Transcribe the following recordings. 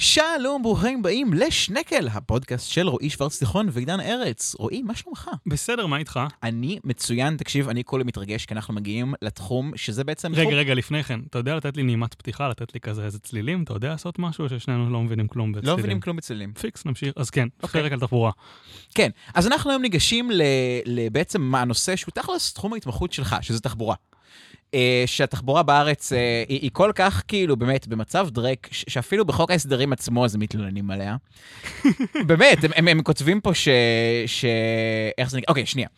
שלום, ברוכים הבאים לשנקל, הפודקאסט של רועי שוורץ תיכון ועידן ארץ. רועי, מה שלומך? בסדר, מה איתך? אני מצוין, תקשיב, אני כולי מתרגש, כי אנחנו מגיעים לתחום שזה בעצם... רגע, תחום... רגע, לפני כן, אתה יודע לתת לי נעימת פתיחה, לתת לי כזה איזה צלילים? אתה יודע לעשות משהו ששנינו לא מבינים כלום בצלילים? לא מבינים כלום בצלילים. פיקס, נמשיך. אז כן, אוקיי. פרק על תחבורה. כן, אז אנחנו היום ניגשים ל... לבעצם מה הנושא שהוא תכלס תחום ההתמחות שלך, שזה תחבורה. אה, שהתחבורה בארץ אה, היא, היא כל כך כאילו באמת במצב דרק, שאפילו בחוק ההסדרים עצמו אז מתלוננים עליה. באמת, הם, הם, הם כותבים פה ש... ש... איך זה נקרא? אוקיי, שנייה.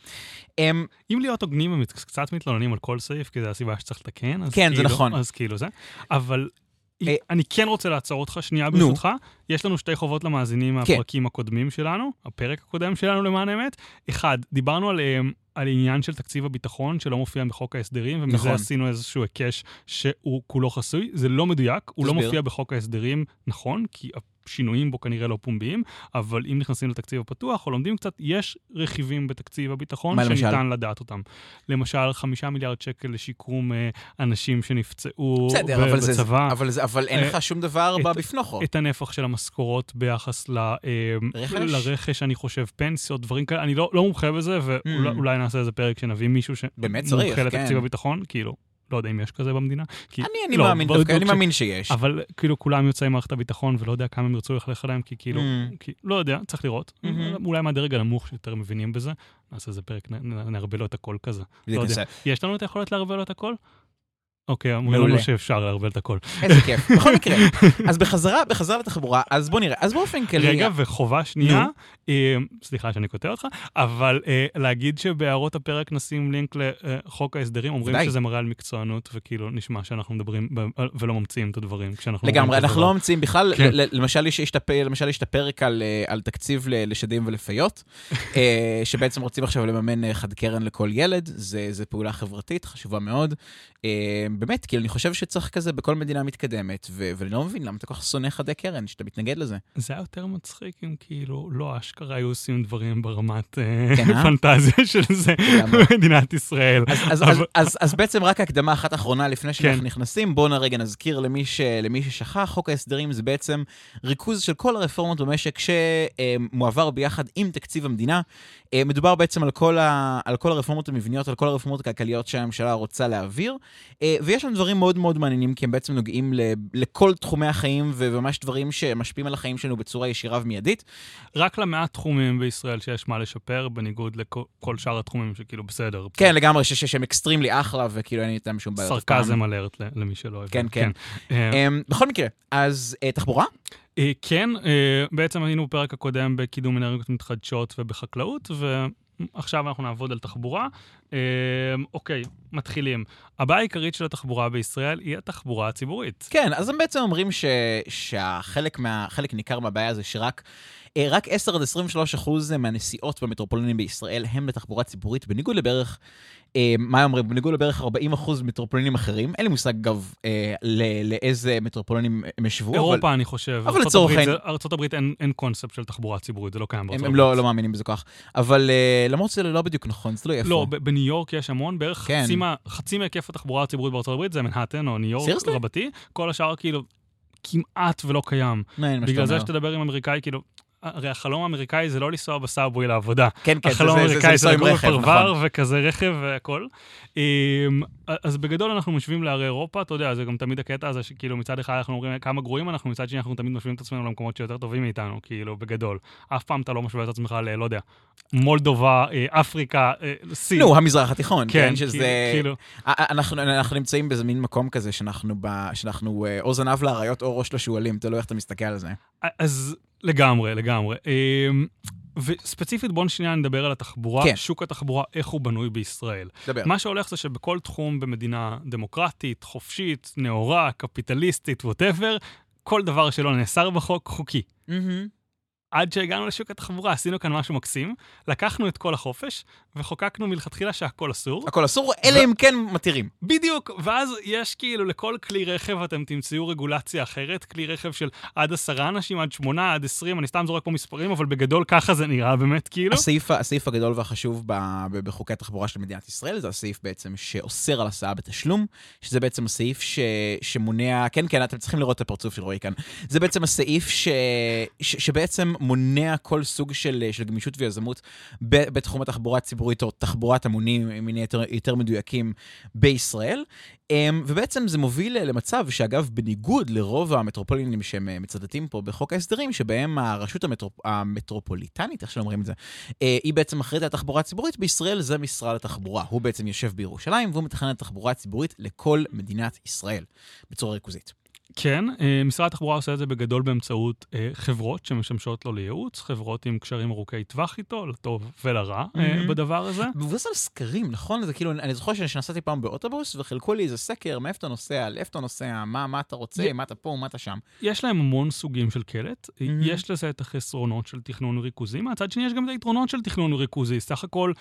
הם, אם להיות הוגנים, הם קצת מתלוננים על כל סעיף, כי זו הסיבה שצריך לתקן. כן, זה כאילו- נכון. אז כאילו זה. אבל אני כן רוצה לעצור אותך שנייה. ברשותך. יש לנו שתי חובות למאזינים כן. מהפרקים הקודמים שלנו, הפרק הקודם שלנו למען האמת. אחד, דיברנו על... אה, על עניין של תקציב הביטחון שלא מופיע בחוק ההסדרים, ומזה נכון. עשינו איזשהו היקש שהוא כולו חסוי. זה לא מדויק, הוא לא. מופיע בחוק ההסדרים, נכון, כי השינויים בו כנראה לא פומביים, אבל אם נכנסים לתקציב הפתוח או לומדים קצת, יש רכיבים בתקציב הביטחון מה למשל? שניתן לדעת אותם. למשל, חמישה מיליארד שקל לשיקום אה, אנשים שנפצעו בסדר, ב- אבל, זה, בצבא. אבל, זה, אבל אין אה, לך שום דבר את- בפנוכו. את הנפח של המשכורות ביחס ל, אה, רכש? לרכש, אני חושב, פנסיות, דברים כאלה. אני לא, לא מומחה בזה, ואולי Mm. נעשה איזה פרק שנביא מישהו שמומחה לתקציב כן. הביטחון, כאילו, לא יודע אם יש כזה במדינה. כי, אני, אני לא, מאמין דווקא, אני ש- מאמין שיש. אבל כאילו כולם יוצאי מערכת הביטחון, ולא יודע כמה הם ירצו ללכת עליהם, כי כאילו, Mm. כי, לא יודע, צריך לראות. מהמם. אולי מהדרג הנמוך שיותר מבינים בזה, נעשה איזה פרק, נערבל לו את הכל כזה. זה לא יודע. יש לנו את היכולת לערבל לו את הכל? אוקיי, אומרים מעולה. לנו שאפשר לערבל את הכל. איזה כיף. בכל מקרה, אז בחזרה, בחזרה לתחבורה, אז בוא נראה. אז באופן כללי... רגע, וחובה שנייה. אה, סליחה שאני קוטע אותך, אבל אה, להגיד שבהערות הפרק נשים לינק לחוק ההסדרים, אומרים. שזה מראה על מקצוענות, וכאילו נשמע שאנחנו מדברים ב- ולא ממציאים את הדברים כשאנחנו... לגמרי, אנחנו לא ממציאים בכלל, כן. למשל יש את הפרק על אה, תקציב לשדים ולפיות, אה, שבעצם רוצים עכשיו לממן אה, חד קרן לכל ילד, זה פעולה חברתית חשובה מאוד. אה, באמת, כאילו אני חושב שצריך כזה בכל מדינה מתקדמת, ו- ואני לא מבין למה אתה כל כך שונא חדי קרן, שאתה מתנגד לזה. זה היה יותר מצחיק אם כאילו לא אשכרה היו עושים דברים ברמת אה, כן, אה? פנטזיה של זה. במדינת ישראל. אז, בעצם רק הקדמה אחת אחרונה לפני שאנחנו כן. נכנסים, בואו רגע נזכיר למי, ששכח, חוק ההסדרים זה בעצם ריכוז של כל הרפורמות במשק שמועבר ביחד עם תקציב המדינה. אה, מדובר בעצם על כל, ה, על כל הרפורמות המבניות, על כל הרפורמות הכלכליות שהממשלה רוצה להעביר, ויש שם דברים מאוד מאוד מעניינים, כי הם בעצם נוגעים ל, לכל תחומי החיים, וממש דברים שמשפיעים על החיים שלנו בצורה ישירה ומיידית. רק למעט תחומים בישראל שיש מה לשפר, בניגוד לכל כל שאר התחומים שכאילו בסדר. כן, לגמרי, ש- ש- שהם extremely אחלה, וכאילו אין איתם שום בעיה. sarcasm alert למי שלא אוהב. כן, כן. אה, אמ, בכל מקרה, אז אה, תחבורה? אה, כן, בעצם היינו בפרק הקודם בקידום אנרגיות מתחדשות ובחקלאות, ועכשיו אנחנו נעבוד על תחבורה. אה, אוקיי, מתחילים. הבעיה העיקרית של התחבורה בישראל היא התחבורה הציבורית. כן, אז הם בעצם אומרים ש, שהחלק מה, ניכר מהבעיה זה שרק אה, רק 10 עד 23 אחוז מהנסיעות במטרופולינים בישראל הם לתחבורה ציבורית, בניגוד לבערך, מה הם אומרים? בניגוד לבערך 40 אחוז מטרופולינים אחרים. אין לי מושג, אגב, אה, ל- לאיזה מטרופולינים הם אבל אירופה, אני חושב. אבל לצורך העניין- הברית אין אין קונספט של תחבורה ציבורית, זה לא קיים בארצות הם, הם. לא, לא מאמינים בזה כך. אבל אה, למרות שזה לא בדיוק נכון, זה לא איפה. לא, בניו יורק יש המון, בערך כן. חצי מה- חצי מהיקף התחבורה הציבורית הברית זה מנהטן או ניו יורק? רבתי, כל השאר כאילו כמעט ולא קיים. מעניין מה שאתה בגלל זה. שתדבר עם אמריקאי, כאילו, הרי החלום האמריקאי זה לא לנסוע בסאבווי לעבודה. כן, כן, זה- החלום זה- זה- זה האמריקאי זה לנסוע עם לגור רכב, בפרבר נכון. וכזה רכב והכל. אמ, אז בגדול אנחנו משווים לערי אירופה, אתה יודע, זה גם תמיד הקטע הזה שכאילו מצד אחד אנחנו אומרים כמה גרועים אנחנו, מצד שני אנחנו תמיד משווים את עצמנו למקומות שיותר טובים מאיתנו, כאילו, בגדול. אף פעם אתה לא משווה את עצמך ל... לא יודע, מולדובה, אה, אפריקה, אה, סין. נו, המזרח התיכון, כן, כן, שזה... כאילו, א- אנחנו, אנחנו נמצאים באיזה מין מקום כזה שאנחנו, ב, שאנחנו אה, או זנב לאריות או ראש לשועלים, תלוי איך אתה מסתכל על זה. אז לגמרי, לגמרי. וספציפית בואו שנייה נדבר על התחבורה, כן. שוק התחבורה, איך הוא בנוי בישראל. דבר. מה שהולך זה שבכל תחום במדינה דמוקרטית, חופשית, נאורה, קפיטליסטית, ווטאבר, כל דבר שלא נאסר בחוק, חוקי. מהמם. עד שהגענו לשוק התחבורה, עשינו כאן משהו מקסים, לקחנו את כל החופש, וחוקקנו מלכתחילה שהכל אסור. הכל אסור, אלא אם כן מתירים. בדיוק, ואז יש כאילו לכל כלי רכב אתם תמצאו רגולציה אחרת, כלי רכב של עד עשרה אנשים, עד שמונה, עד עשרים, אני סתם זורק פה מספרים, אבל בגדול ככה זה נראה באמת, כאילו. הסעיף, הסעיף הגדול והחשוב ב, ב, בחוקי התחבורה של מדינת ישראל, זה הסעיף בעצם שאוסר על הסעה בתשלום, שזה בעצם הסעיף ש, שמונע, כן, כן, אתם צריכים לראות את הפרצוף של רועי כאן. זה בעצם הסעיף ש, ש, שבעצם מונע כל סוג של, של גמישות ויזמות בתחום התחבורה הציבורית או תחבורת המונים, אם נהיה יותר, יותר מדויקים, בישראל. אמ, ובעצם זה מוביל למצב שאגב, בניגוד לרוב המטרופולינים שהם אה, מצטטים פה בחוק ההסדרים, שבהם הרשות המטרופ... המטרופוליטנית, איך שאומרים את זה, אה, היא בעצם אחראית על התחבורה הציבורית, בישראל זה משרד התחבורה. הוא בעצם יושב בירושלים והוא מתכנן את התחבורה הציבורית לכל מדינת ישראל, בצורה ריכוזית. כן, אה, משרד התחבורה עושה את זה בגדול באמצעות אה, חברות שמשמשות לו לייעוץ, חברות עם קשרים ארוכי טווח איתו, לטוב ולרע mm-hmm. בדבר הזה. מבוסס על סקרים, נכון? זה כאילו, אני זוכר שנסעתי פעם באוטובוס וחילקו לי איזה סקר, מאיפה אתה נוסע, לאיפה אתה נוסע, מה, מה אתה רוצה, י... מה אתה פה, מה אתה שם. יש להם המון סוגים של קלט, mm-hmm. יש לזה את החסרונות של תכנון ריכוזי, מהצד שני יש גם את היתרונות של תכנון ריכוזי. סך הכל,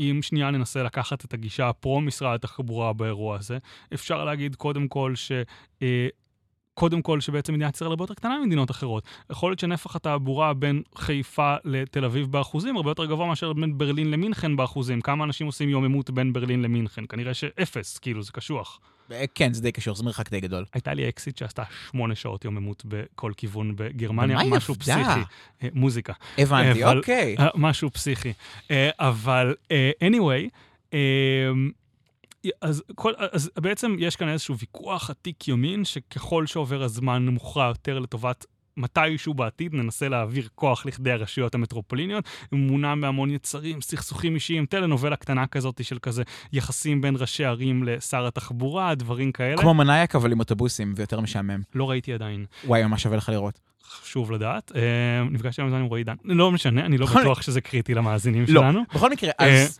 אם שנייה ננסה לקחת את הגישה הפרו-משרד התחבורה באירוע הזה, אפשר להגיד קודם כל ש... קודם כל, שבעצם מדינת ישראל הרבה יותר קטנה ממדינות אחרות. יכול להיות שנפח התעבורה בין חיפה לתל אביב באחוזים הרבה יותר גבוה מאשר בין ברלין למינכן באחוזים. כמה אנשים עושים יוממות בין ברלין למינכן? כנראה שאפס, כאילו, זה קשוח. אה, כן, זה די קשוח, זה מרחק די גדול. הייתה לי אקסיט שעשתה שמונה שעות יוממות בכל כיוון בגרמניה, משהו פסיכי. אה, מוזיקה. הבנתי, אוקיי. אה, משהו פסיכי. אבל anyway, אז, כל, אז בעצם יש כאן איזשהו ויכוח עתיק יומין, שככל שעובר הזמן מוכרע יותר לטובת מתישהו בעתיד ננסה להעביר כוח לכדי הרשויות המטרופוליניות, מונע מהמון יצרים, סכסוכים אישיים, טלנובלה קטנה כזאת של כזה יחסים בין ראשי ערים לשר התחבורה, דברים כאלה. כמו מנאייק, אבל עם אוטובוסים, ויותר משעמם. לא ראיתי עדיין. וואי, ממש שווה לך לראות. חשוב לדעת. אה, נפגשתי היום עם רועי דן. לא משנה, אני לא בטוח שזה קריטי למאזינים לא, שלנו. בכל מקרה, אה, אז...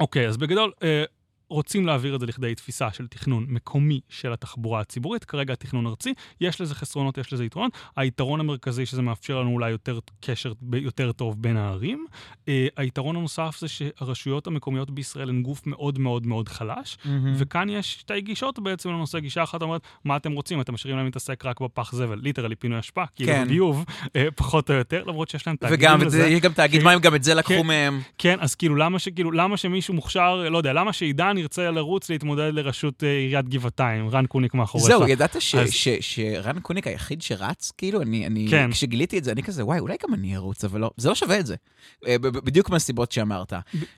אוקיי, אז בגדול, אה, רוצים להעביר את זה לכדי תפיסה של תכנון מקומי של התחבורה הציבורית, כרגע התכנון ארצי, יש לזה חסרונות, יש לזה יתרונות. היתרון המרכזי שזה מאפשר לנו אולי יותר קשר יותר טוב בין הערים. Uh, היתרון הנוסף זה שהרשויות המקומיות בישראל הן גוף מאוד מאוד מאוד חלש, mm-hmm. וכאן יש שתי גישות בעצם לנושא. גישה אחת אומרת, מה אתם רוצים? אתם משאירים להם להתעסק רק בפח זבל, ליטרלי פינוי אשפה, כאילו כן. ביוב, uh, פחות או יותר, למרות שיש להם תאגידים לזה. וגם, יש גם תאגיד מים, גם את זה לקחו כן, מהם. כן, אז כאילו, למה, שכאילו, למה שמישהו מוכשר, לא יודע, למה שעידן ירצה לרוץ להתמודד לראשות אה, עיריית גבעתיים, רן קוניק מאחוריך. זהו, ידעת ש, אז... ש, שרן קוניק היחיד שרץ? כאילו, אני, אני כן. כשגיליתי את זה, אני כזה, וואי, אולי גם אני ארוץ, אבל לא, זה לא שווה את זה. אה, בדיוק מהסיבות שאמרת.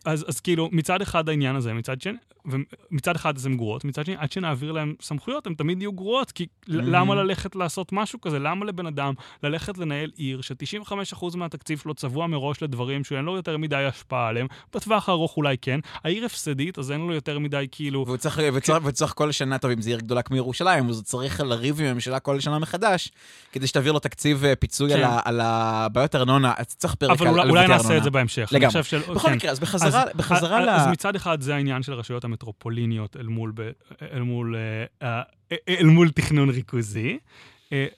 אז, אז כאילו, מצד אחד העניין הזה, מצד שני, ומצד אחד אז הן גרועות, מצד שני, עד שנעביר להן סמכויות, הן תמיד יהיו גרועות, כי mm-hmm. למה ללכת לעשות משהו כזה? למה לבן אדם ללכת לנהל עיר ש-95% מהתקציב שלו צבוע מראש לדברים שאין לו יותר מדי השפעה עליהם, בטווח הארוך אולי כן, העיר הפסדית, אז אין לו יותר מדי כאילו... והוא צריך, וצריך, כן. וצריך כל שנה, טוב, אם זו עיר גדולה כמו ירושלים, אז הוא צריך לריב עם הממשלה כל שנה מחדש, כדי שתעביר לו תקציב אה, פיצוי כן. על, על הבעיות ארנונה, אז צריך פרק על, אולי, על אולי נעשה את זה בהמשך. לגמרי. של... בכל כן. מקרה, אז בחזרה, אז, בחזרה אז, ל... אז מצד אחד זה העניין של הרשויות המטרופוליניות אל מול, ב, אל מול, אה, אה, אל מול תכנון ריכוזי,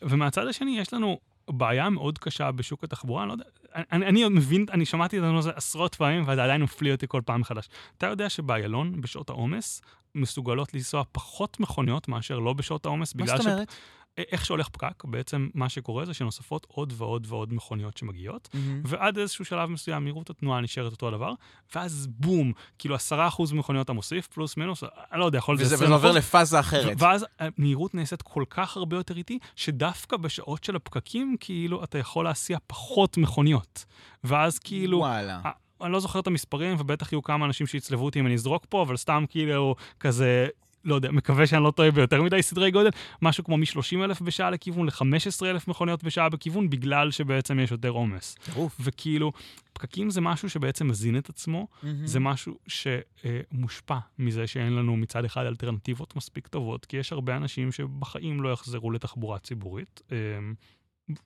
ומהצד השני יש לנו בעיה מאוד קשה בשוק התחבורה, אני לא יודע, אני, אני מבין, אני שמעתי את זה עשרות פעמים, וזה עדיין מפליא אותי כל פעם מחדש. אתה יודע שבאיילון, בשעות העומס, מסוגלות לנסוע פחות מכוניות מאשר לא בשעות העומס, בגלל ש... מה זאת אומרת? איך שהולך פקק, בעצם מה שקורה זה שנוספות עוד ועוד ועוד מכוניות שמגיעות, mm-hmm. ועד איזשהו שלב מסוים מהירות התנועה נשארת אותו הדבר, ואז בום, כאילו עשרה אחוז מכוניות אתה מוסיף, פלוס מינוס, אני לא יודע, יכול להיות וזה עובר לפאזה אחרת. ואז המהירות נעשית כל כך הרבה יותר איטי, שדווקא בשעות של הפקקים, כאילו, אתה יכול להסיע פחות מכוניות. ואז כאילו... וואלה. אני לא זוכר את המספרים, ובטח יהיו כמה אנשים שיצלבו אותי אם אני אזרוק פה, אבל סתם כאילו כזה לא יודע, מקווה שאני לא טועה ביותר מדי סדרי גודל, משהו כמו מ-30 אלף בשעה לכיוון ל-15 אלף מכוניות בשעה בכיוון, בגלל שבעצם יש יותר עומס. וכאילו, פקקים זה משהו שבעצם מזין את עצמו, mm-hmm. זה משהו שמושפע מזה שאין לנו מצד אחד אלטרנטיבות מספיק טובות, כי יש הרבה אנשים שבחיים לא יחזרו לתחבורה ציבורית. אמ,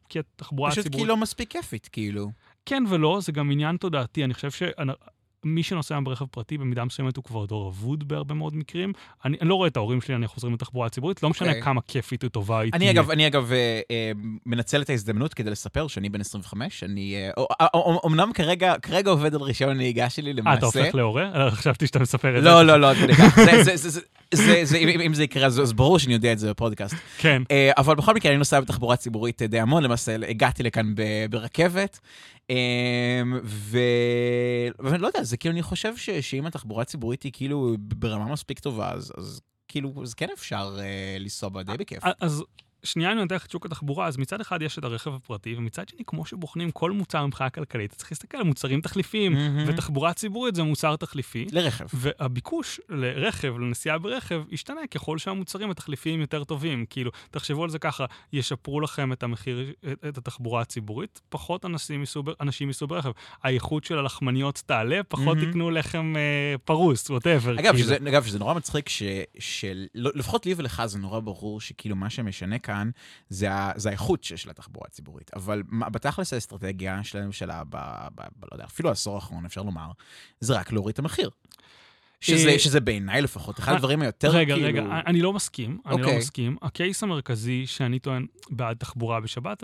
כי התחבורה הציבורית... פשוט כי לא מספיק כיפית, כאילו. כן ולא, זה גם עניין תודעתי. אני חושב ש... מי שנוסע ברכב פרטי, במידה מסוימת הוא כבר דור אבוד בהרבה מאוד מקרים. אני, אני לא רואה את ההורים שלי, אני חוזרים לתחבורה ציבורית, לא משנה אוקיי. כמה כיפית או טובה היא אני תהיה. אגב, אני אגב אה, אה, מנצל את ההזדמנות כדי לספר שאני בן 25, אני אה, או- או- או- אמנם כרגע כרגע עובד על רישיון הנהיגה שלי למעשה. אה, אתה הופך להורה? אה, חשבתי שאתה מספר את זה. לא, לא, לא, עד כדי כך. זה- זה- אם אם זה יקרה, אז אז ברור שאני יודע את זה בפודקאסט. כן. אה, אבל בכל מקרה, אני נוסע בתחבורה ציבורית אה, די המון, למעשה הגעתי לכאן ב- ברכבת. אה, ו... ואני לא יודע, זה כאילו, אני חושב ש- שאם התחבורה הציבורית היא כאילו ברמה מספיק טובה, אז אז כאילו, אז כן אפשר אה, לנסוע בה די בכיף. אז שנייה אני נותן לך את שוק התחבורה, אז מצד אחד יש את הרכב הפרטי, ומצד שני, כמו שבוחנים כל מוצר מבחינה כלכלית, צריך להסתכל על מוצרים תחליפיים, מהמם. ותחבורה ציבורית זה מוצר תחליפי. לרכב. והביקוש לרכב, לנסיעה ברכב, ישתנה ככל שהמוצרים התחליפיים יותר טובים. כאילו, תחשבו על זה ככה, ישפרו לכם את המחיר, את, את התחבורה הציבורית, פחות אנשים ייסעו, אנשים ייסעו ברכב. האיכות של הלחמניות תעלה, פחות. יקנו לחם אה, פרוס, ווטאבר. אגב, שזה, אגב, שזה נורא מצחיק ש... של... לא- לפחות לי ולך זה נורא ברור שכאילו מה שמשנה כאן זה, ה... זה האיכות ש- של התחבורה הציבורית. אבל מה- בתכלס האסטרטגיה של הממשלה, ב... ב... ב... לא יודע, אפילו העשור האחרון, אפשר לומר, זה רק להוריד את המחיר. שזה, אה, שזה בעיניי לפחות, אחד אה, הדברים היותר רגע, כאילו... רגע, אני לא מסכים, אני לא אוקיי. מסכים. הקייס המרכזי שאני טוען בעד תחבורה בשבת,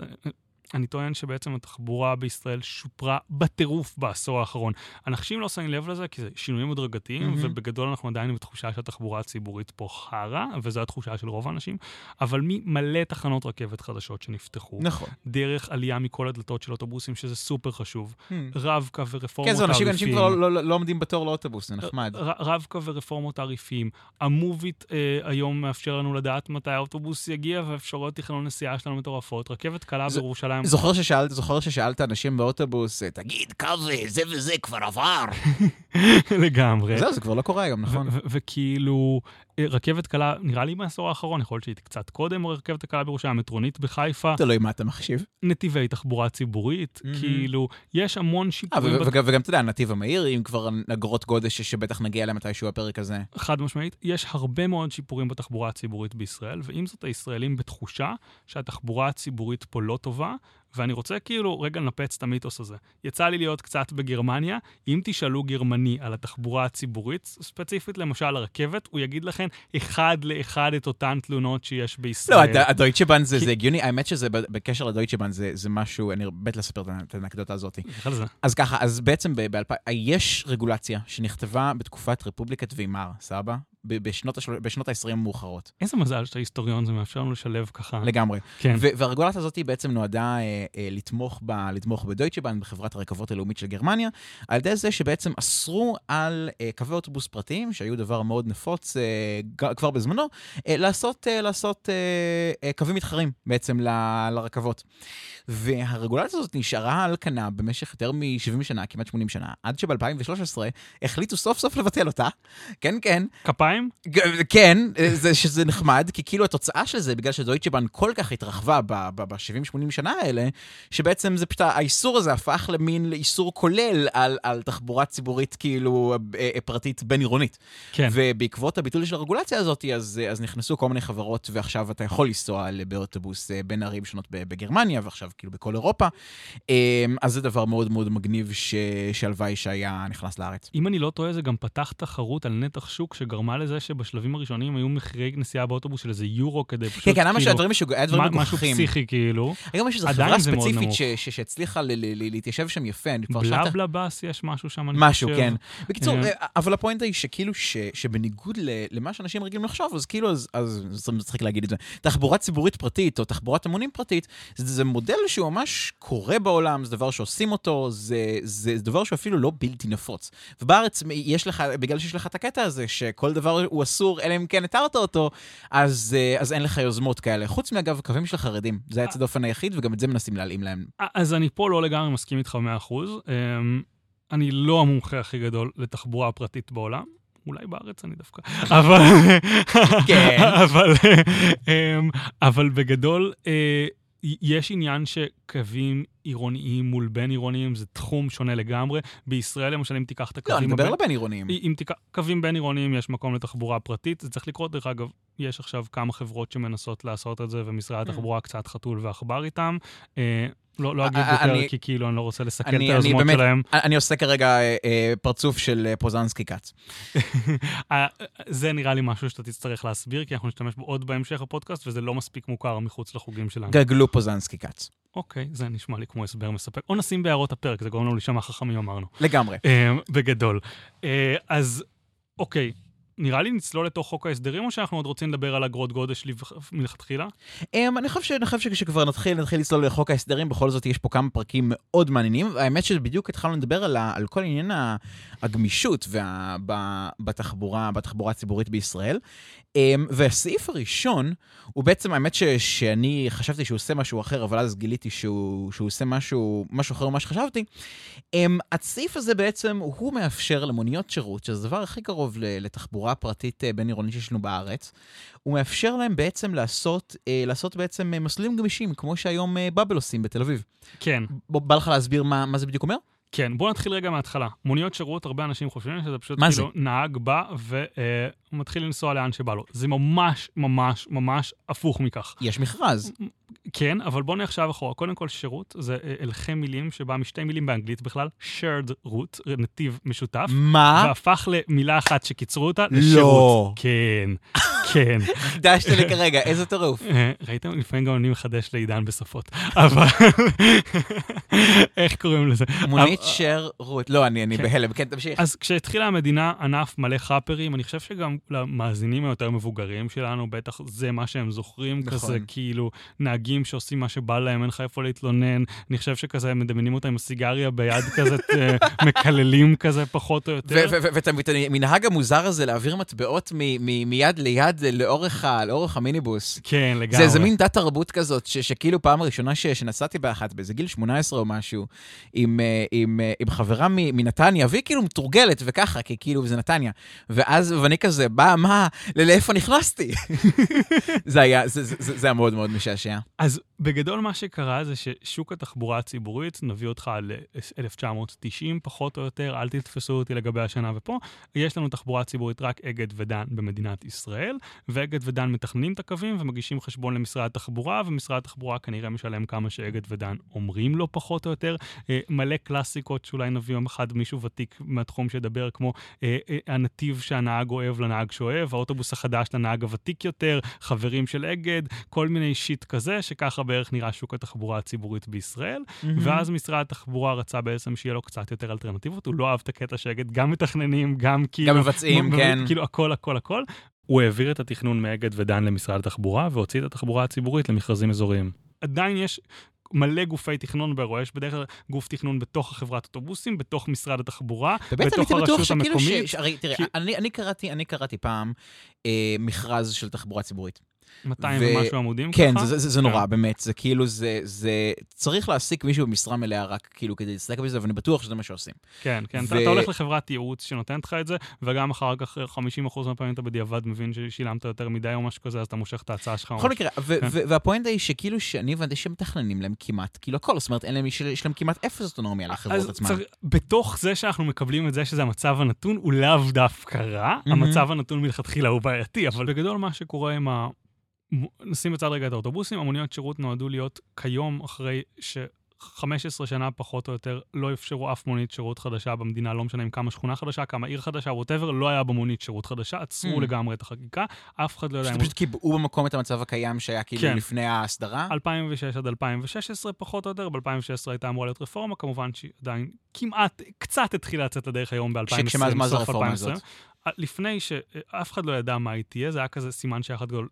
אני טוען שבעצם התחבורה בישראל שופרה בטירוף בעשור האחרון. אנשים לא שמים לב לזה כי זה שינויים הדרגתיים, מהמם. ובגדול אנחנו עדיין בתחושה שהתחבורה הציבורית פה חרא, וזו התחושה של רוב האנשים, אבל ממלא תחנות רכבת חדשות שנפתחו, נכון. דרך עלייה מכל הדלתות של אוטובוסים, שזה סופר חשוב, רב-קו ורפורמות כן, זהו, אנשים. כבר לא, לא, לא עומדים בתור לאוטובוס, זה נחמד. רב-קו ורפורמות תעריפיים. המוביט אה, היום מאפשר לנו לדעת מתי האוטובוס יגיע, ואפשרויות תכנון נסיעה שלנו מטורפות. רכבת קלה זה- בירושלים, זוכר ששאלת, זוכר ששאלת אנשים באוטובוס, תגיד, קו זה וזה כבר עבר. לגמרי. זהו, זה כבר לא קורה היום, נכון? וכאילו, רכבת קלה, נראה לי בעשור האחרון, יכול להיות שהיא קצת קודם, רכבת הקלה בירושלים, מטרונית בחיפה, תלוי מה אתה מחשיב. נתיבי תחבורה ציבורית, מהמם. כאילו, יש המון אה, שיפורים, ו- בת- וגם, אתה יודע, הנתיב המהיר, אם כבר אגרות גודש שבטח נגיע אליהם מתישהו בפרק הזה. חד משמעית, יש הרבה מאוד שיפורים בתחבורה הציבורית בישראל, ועם זאת הישראלים בתחושה שהתחבורה הציבורית פה לא טובה, ואני רוצה כאילו רגע לנפץ את המיתוס הזה. יצא לי להיות קצת בגרמניה, אם תשאלו גרמני על התחבורה הציבורית, ספציפית למשל הרכבת, הוא יגיד לכם אחד לאחד את אותן תלונות שיש בישראל. לא, הד- הדויטשבן זה הגיוני, האמת שזה בקשר לדויטשבן זה זה משהו, אני מת לספר את ה- את האנקדוטה הזאת. אז ככה, אז בעצם ב-2000, יש רגולציה שנכתבה בתקופת רפובליקת ויימאר, סבא? בשנות השל- בשנות ה-20 המאוחרות, איזה מזל שאתה היסטוריון, זה מאפשר לנו לשלב ככה. לגמרי. כן. והרגולציה הזאת בעצם נועדה אה, אה, לתמוך, ב, לתמוך בדויטשבן, בחברת הרכבות הלאומית של גרמניה, על ידי זה שבעצם אסרו על אה, קווי אוטובוס פרטיים, שהיו דבר מאוד נפוץ אה, כבר בזמנו, אה, לעשות, אה, לעשות אה, אה, קווים מתחרים בעצם ל- לרכבות. והרגולציה הזאת נשארה על כנה במשך יותר מ-70 שנה, כמעט 80 שנה, עד שב-2013 החליטו סוף סוף לבטל אותה. כן, כן, כפיים? ג- כן, זה, שזה נחמד, כי כאילו התוצאה של זה, בגלל שדויטשבן כל כך התרחבה ב-70-80 שנה האלה, שבעצם זה פשוט, האיסור הזה הפך למין איסור כולל על, על תחבורה ציבורית כאילו אה, אה, פרטית בין-עירונית. כן. ובעקבות הביטול של הרגולציה הזאת, אז, אז נכנסו כל מיני חברות, ועכשיו אתה יכול לנסוע באוטובוס אה, בין ערים שונות בגרמניה, ועכשיו כאילו בכל אירופה. אז זה דבר מאוד מאוד מגניב ש- שהלוואי שהיה נכנס לארץ. אם אני לא טועה, זה גם פתח תחרות על נתח שוק שגרמה לזה שבשלבים הראשונים היו מחירי נסיעה באוטובוס של איזה יורו כדי פשוט, כן, כן, למה כאילו, שהדברים משוגעים, היה דברים מה- משהו מגוחכים. פסיכי כאילו. היום יש איזו חברה ספציפית שהצליחה להתיישב שם יפה, אני כבר שאלת... בלה בס יש משהו שם, אני משהו, חושב. כן. בקיצור, אה. אה, אבל הפואנטה היא שכאילו, שבניגוד למה שאנשים רגילים לחשוב, אז כאילו, אז זה מצחיק להגיד את זה. תחבורה ציבורית פרטית או תחבורת המונים פרטית, זה זה מודל שהוא ממש קורה בעולם, זה דבר שעושים אותו, זה זה דבר שהוא אפילו לא בלתי נפוץ. ובארץ יש לך, בגלל שיש לך את הקטע הזה, שכל דבר הוא אסור, אלא אם כן התרת אותו, אז אה, אז אין לך יוזמות כאלה. חוץ מאגב, קווים של החרדים, זה היצד דופן היחיד, וגם את זה מנסים להלאים להם. אז אני פה לא לגמרי מסכים איתך ב-100%. אני לא המומחה הכי גדול לתחבורה פרטית בעולם. אולי בארץ אני דווקא, אבל, כן. אבל, אמ, אבל בגדול, אה, יש עניין שקווים עירוניים מול בין עירוניים זה תחום שונה לגמרי. בישראל למשל, אם תיקח את לא, הקווים... אני מדבר הבין- על בין עירוניים. אם תיקח קווים בין עירוניים, יש מקום לתחבורה פרטית. זה צריך לקרות, דרך אגב, יש עכשיו כמה חברות שמנסות לעשות את זה, ומשרד Mm. התחבורה קצת חתול ועכבר איתם. אה, לא לא אגיד אה, יותר, אני- כי כאילו אני לא רוצה לסכן את היוזמות שלהם. אני עושה כרגע אה, אה, פרצוף של אה, פוזנסקי כץ. אה, זה נראה לי משהו שאתה תצטרך להסביר, כי אנחנו נשתמש בו עוד בהמשך הפודקאסט, וזה לא מספיק מוכר מחוץ לחוגים שלנו. גגלו פוזנסקי כץ. אוקיי, זה נשמע לי כמו הסבר מספק. או נשים בהערות הפרק, זה גורם לנו להישמע חכמים, אמרנו. לגמרי. אה, בגדול. אה, אז אוקיי, נראה לי נצלול לתוך חוק ההסדרים, או שאנחנו עוד רוצים לדבר על אגרות גודש מלכתחילה? Um, אני חושב, שכשכבר נתחיל, נתחיל לצלול לחוק ההסדרים, בכל זאת יש פה כמה פרקים מאוד מעניינים. האמת שבדיוק התחלנו לדבר על, על כל עניין הגמישות בתחבורה, בתחבורה הציבורית בישראל. Um, והסעיף הראשון, הוא בעצם, האמת ש, שאני חשבתי שהוא עושה משהו אחר, אבל אז גיליתי שהוא, שהוא עושה משהו, משהו אחר ממה שחשבתי. Um, הסעיף הזה בעצם, הוא מאפשר למוניות שירות, שזה הדבר הכי קרוב לתחבורה פרטית אה, בין-עירונית שיש לנו בארץ, הוא מאפשר להם בעצם לעשות, אה, לעשות בעצם אה, מסלולים גמישים, כמו שהיום באבל עושים בתל אביב. כן, בא לך להסביר מה, מה זה בדיוק אומר? כן. בואו נתחיל רגע מההתחלה. מוניות שירות, הרבה אנשים חושבים שזה פשוט כאילו נהג בא ומתחיל לנסוע לאן שבא לו. זה ממש, ממש, ממש הפוך מכך. יש מכרז. כן, אבל בואו נלך עכשיו אחורה. קודם כל, שירות זה אה, הלכי מילים שבא משתי מילים באנגלית בכלל, shared route, נתיב משותף. מה? והפך למילה אחת שקיצרו אותה לא. לשירות. כן, כן. חידשת לי כרגע, איזה טירוף. אה, ראיתם? לפעמים גם אני מחדש לעידן בשפות. אבל... איך קוראים לזה? מונית שר רות. לא, אני כן. בהלם. כן, תמשיך. אז כשהתחילה המדינה, ענף מלא חאפרים, אני חושב שגם למאזינים היותר מבוגרים שלנו, בטח זה מה שהם זוכרים, נכון. כזה כאילו נהגים שעושים מה שבא להם, אין לך איפה להתלונן. אני חושב שכזה הם מדמיינים אותם עם סיגריה ביד כזה, אה, מקללים כזה פחות או יותר. ואת את המנהג המוזר הזה להעביר מטבעות מ- מ- מיד ליד לאורך ה- לאורך המיניבוס. כן, לגמרי. זה איזה מין דת תרבות כזאת, ש- שכאילו פעם ראשונה ש- שנסעתי באחת, באיזה גיל 18 או משהו, עם, אה, עם, אה, עם חברה מנתניה, והיא כאילו מתורגלת וככה, כי כאילו זה נתניה. ואז, ואני כזה, בא, מה, לאיפה נכנסתי? זה היה, זה, זה, זה, זה היה מאוד מאוד משעשע. אז בגדול מה שקרה זה ששוק התחבורה הציבורית, נביא אותך ל-1990 פחות או יותר, אל תתפסו אותי לגבי השנה ופה, יש לנו תחבורה ציבורית רק אגד ודן במדינת ישראל, ואגד ודן מתכננים את הקווים ומגישים חשבון למשרד התחבורה, ומשרד התחבורה כנראה משלם כמה שאגד ודן אומרים לו פחות או יותר. אה, מלא קלאסיקות שאולי נביא יום אחד מישהו ותיק מהתחום שידבר, כמו אה, אה, הנתיב שהנהג אוהב לנהג שאוהב, האוטובוס החדש לנהג הוותיק יותר, חברים של אגד, כל מיני שיט כזה, שככה בערך נראה שוק התחבורה הציבורית בישראל. ואז משרד התחבורה רצה בעצם שיהיה לו קצת יותר אלטרנטיבות, הוא לא אהב את הקטע שאגד גם מתכננים, גם כאילו... גם מבצעים, כן. כאילו הכל, הכל, הכל. הוא העביר את התכנון מאגד ודן למשרד התחבורה, והוציא את התחבורה הציבורית למכרזים אזוריים. עדיין יש... מלא גופי תכנון באירוע, יש בדרך כלל גוף תכנון בתוך החברת אוטובוסים, בתוך משרד התחבורה, בתוך הייתי בטוח הרשות. המקומית. ש... הרי, תראה, כי- אני, אני, קראתי, אני קראתי פעם אה, מכרז של תחבורה ציבורית. 200 ו- ומשהו עמודים כן, ככה. זה, זה, זה כן. נורא, באמת. זה כאילו, זה, זה... צריך להעסיק מישהו במשרה מלאה רק כאילו כדי להסתכל בזה, ואני בטוח שזה מה שעושים. כן, כן, אתה, ו- אתה הולך לחברת ייעוץ שנותנת לך את זה, וגם אחר כך 50% מהפעמים אתה בדיעבד מבין ששילמת יותר מדי או משהו כזה, אז אתה מושך את ההצעה שלך. בכל. מקרה, כן. והפואנטה היא שכאילו שאני הבנתי שהם מתכננים להם כמעט, כאילו הכל, זאת אומרת, אין להם, יש- להם כמעט אפס אוטונומיה לחברות עצמן. צריך- בתוך זה שאנחנו מקבלים את זה שזה המצב הנתון, הוא לאו דווקא רע, מהמם. המצב הנתון מלכתחילה הוא בעייתי, אבל בגדול מה שקורה עם ה... נשים בצד רגע את האוטובוסים, המוניות שירות נועדו להיות כיום אחרי ש... 15 שנה פחות או יותר לא אפשרו אף מונית שירות חדשה במדינה, לא משנה אם כמה שכונה חדשה, כמה עיר חדשה, ווטאבר, לא היה במונית שירות חדשה, עצרו Mm. לגמרי את החקיקה, אף אחד לא יודע פשוט קיבעו במקום את המצב הקיים שהיה כאילו כן. לפני ההסדרה. 2006 עד 2016 פחות או יותר, ב-2016 הייתה אמורה להיות רפורמה, כמובן שהיא עדיין כמעט, קצת התחילה לצאת לדרך היום ב-2020, שמה- מה זה הרפורמה 2020. הזאת? לפני שאף אחד לא ידע מה היא תהיה, זה היה כזה סימן שהיה אחד גדול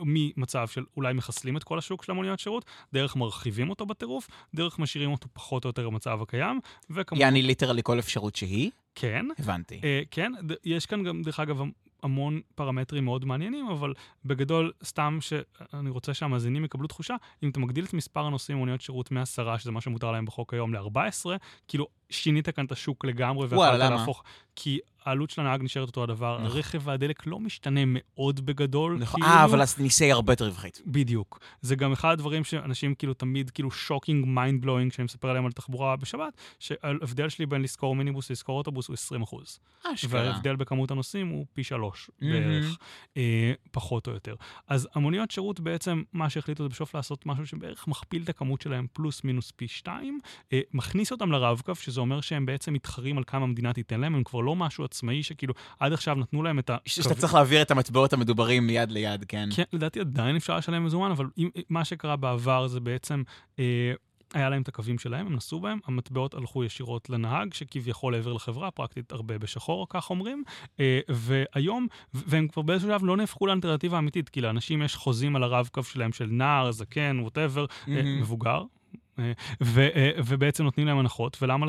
ממצב של אולי מחסלים את כל השוק של המוניות שירות, דרך מרחיבים אותו בטירוף, דרך משאירים אותו פחות או יותר במצב הקיים, וכמובן... יעני ליטרלי כל אפשרות שהיא, כן. הבנתי. אה, כן, ד- יש כאן גם, דרך אגב, המון פרמטרים מאוד מעניינים, אבל בגדול, סתם שאני רוצה שהמאזינים יקבלו תחושה, אם אתה מגדיל את מספר הנוסעים במוניות שירות מ-10, שזה מה שמותר להם בחוק היום, ל-14, כאילו, שינית כאן את השוק לגמרי, ויכולת? להפוך... כי העלות של הנהג נשארת אותו הדבר, נכון. הרכב והדלק לא משתנה מאוד בגדול. נכון. כאילו. אה, אבל הנסיעה היא הרבה יותר רווחית. בדיוק. זה גם אחד הדברים שאנשים כאילו תמיד כאילו shocking mind blowing, כשאני מספר עליהם על תחבורה בשבת, שההבדל שלי בין לשכור מיניבוס ללשכור אוטובוס הוא 20 אחוז. אשכרה. וההבדל בכמות הנוסעים הוא פי שלוש מהמם. בערך, אה, פחות או יותר. אז המוניות שירות בעצם, מה שהחליטו זה בסוף לעשות משהו שבערך מכפיל את הכמות שלהם פלוס מינוס פי שתיים, אה, מכניס אותם לרב-קו, שזה אומר שהם בעצם מתחרים על כמה המדינה תיתן להם, הם כבר לא משהו עצמאי שכאילו עד עכשיו נתנו להם את ה... שאתה צריך להעביר את המטבעות המדוברים מיד ליד, כן. כן, לדעתי עדיין אפשר לשלם מזומן, אבל אם, מה שקרה בעבר זה בעצם, אה, היה להם את הקווים שלהם, הם נסעו בהם, המטבעות הלכו ישירות לנהג, שכביכול העביר לחברה, פרקטית הרבה בשחור, כך אומרים, אה, והיום, והם כבר באיזשהו שלב לא נהפכו לאלטרנטיבה אמיתית, כי לאנשים יש חוזים על הרב-קו שלהם של נער, זקן, ווטאבר, מהמם. מבוגר. אה, ו- אה, ובעצם נותנים להם הנחות, ולמה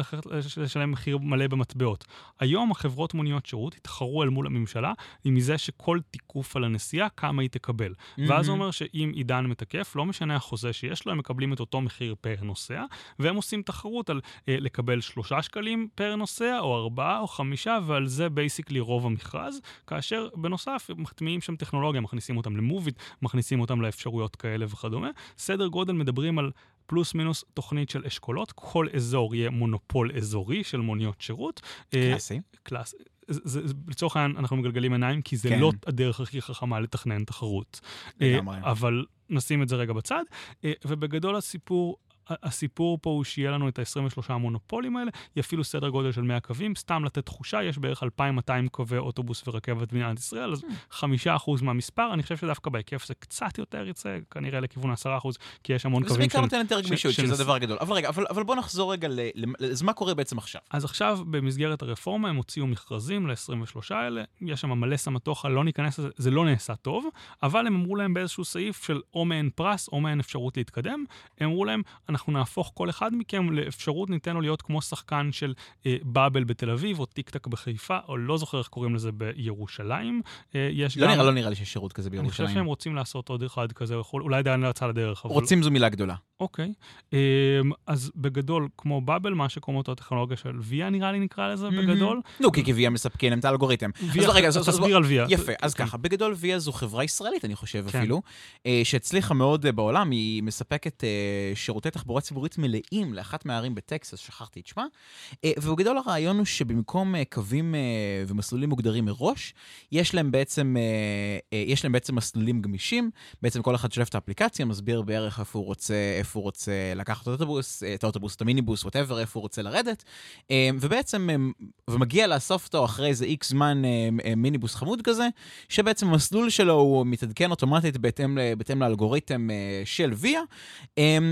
לשלם מחיר מלא במטבעות? היום החברות מוניות שירות התחרו אל מול הממשלה מזה שכל תיקוף על הנסיעה, כמה היא תקבל. ואז זה מהמם. אומר שאם עידן מתקף, לא משנה החוזה שיש לו, הם מקבלים את אותו מחיר פר נוסע, והם עושים תחרות על אה, לקבל שלושה שקלים per נוסע, או ארבעה או חמישה, ועל זה basically רוב המכרז, כאשר בנוסף מטמיעים שם טכנולוגיה, מכניסים אותם ל Moovit, מכניסים אותם לאפשרויות כאלה וכדומה. סדר גודל מדברים על פלוס מינוס תוכנית של אשכולות, כל אזור יהיה מונופול אזורי של מוניות שירות. אה, קלאסי. class. זה, זה, לצורך העניין אנחנו מגלגלים עיניים, כי זה כן. לא הדרך הכי חכמה לתכנן תחרות. אה, לגמרי. אבל נשים את זה רגע בצד, אה, ובגדול הסיפור... הסיפור פה הוא שיהיה לנו את ה-23 המונופולים האלה, יפעילו סדר גודל של 100 קווים, סתם לתת תחושה, יש בערך 2,200 קווי אוטובוס ורכבת במדינת ישראל, אז 5% מהמספר, אני חושב שדווקא בהיקף זה קצת יותר יצא, כנראה לכיוון 10%, כי יש המון זה קווים בעיקר של... נותן יותר גמישות, שזה הדבר הגדול. אבל רגע, אבל אבל בוא נחזור רגע ל... ל- אז מה קורה בעצם עכשיו? אז עכשיו, במסגרת הרפורמה, הם הוציאו מכרזים ל-23 האלה, יש שם מלא סמטוחה, לא ניכנס לזה, זה לא נעשה טוב, אבל הם אמרו להם באיזשהו סעיף של או מעין פרס או מעין אפשרות להתקדם, הם אמרו להם, אנחנו נהפוך כל אחד מכם לאפשרות, ניתן לו להיות כמו שחקן של אה, באבל בתל אביב, או טיק טק בחיפה, או לא זוכר איך קוראים לזה בירושלים. אה, יש לא גם... נראה, לא נראה לי שיש שירות כזה אני חושב בירושלים. שהם רוצים לעשות עוד אחד כזה, יכול- אולי עדיין לא יצא לדרך, אבל... רוצים זו מילה גדולה. אוקיי. אמ, אז בגדול, כמו באבל, מה שקוראים אותו הטכנולוגיה של ויה, נראה לי נקרא לזה בגדול. נו, כי כוויה מספקים להם את האלגוריתם. ויה, רגע, תסביר על ויה. יפה, אז כן. ככה, בגדול ויה זו חברה ישראלית, אני חושב. אפילו, אה, שהצליחה מאוד אה, בעולם, היא מספקת אה, שירותי תחבורה ציבורית מלאים לאחת מהערים בטקסס, שכחתי את שמה, אה, ובגדול הרעיון הוא שבמקום אה, קווים אה, ומסלולים מוגדרים מראש, יש להם בעצם, יש להם בעצם מסלולים גמישים, בעצם כל אחד שולף את האפליקציה, מסביר בערך איפה הוא רוצה, איפה הוא רוצה לקחת את האוטובוס, את האוטובוס, את המיניבוס, ווטאבר, איפה הוא רוצה לרדת, ובעצם, ומגיע לאסוף אותו אחרי איזה איקס זמן מיניבוס חמוד כזה, שבעצם המסלול שלו הוא מתעדכן אוטומטית בהתאם, בהתאם לאלגוריתם של ויה,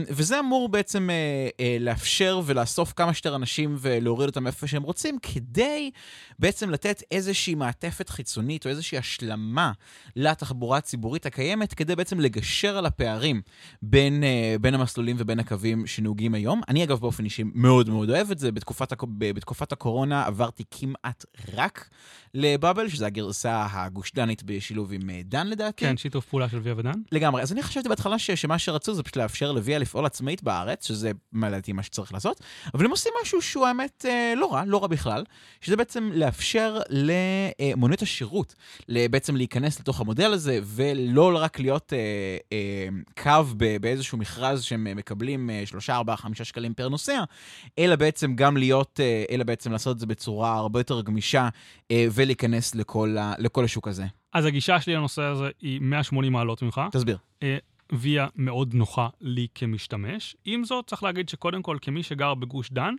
וזה אמור בעצם אה, אה, לאפשר ולאסוף כמה שיותר אנשים ולהוריד אותם איפה שהם רוצים, כדי בעצם לתת איזושהי מעטפת חיצונית או איזושהי השלמה לתחבורה הציבורית הקיימת, כדי בעצם לגשר על הפערים בין, אה, בין המסלולים ובין הקווים שנהוגים היום. אני אגב באופן אישי מאוד מאוד אוהב את זה. בתקופת, בתקופת הקורונה עברתי כמעט רק לבאבל, שזו הגרסה הגושדנית בשילוב עם אה, דן לדעתי. כן, שיתוף פעולה של ויה ודן. לגמרי. אז אני חשבתי בהתחלה ש, שמה שרצו זה פשוט לאפשר לוויה לפעול עצמאית בארץ, שזה לדעתי מה שצריך לעשות, אבל הם עושים משהו שהוא האמת אה, לא רע, לא רע בכלל, שזה בעצם לאפשר למוניות השירות בעצם להיכנס לתוך המודל הזה, ולא רק להיות אה, אה, קו באיזשהו מכרז שהם מקבלים 3, 4, 5 שקלים פר נוסע, אלא בעצם גם להיות, אלא בעצם לעשות את זה בצורה הרבה יותר גמישה, ולהיכנס לכל, ה, לכל השוק הזה. אז הגישה שלי לנושא הזה היא 180 מעלות ממך. תסביר. ויה מאוד נוחה לי כמשתמש. עם זאת, צריך להגיד שקודם כל, כמי שגר בגוש דן,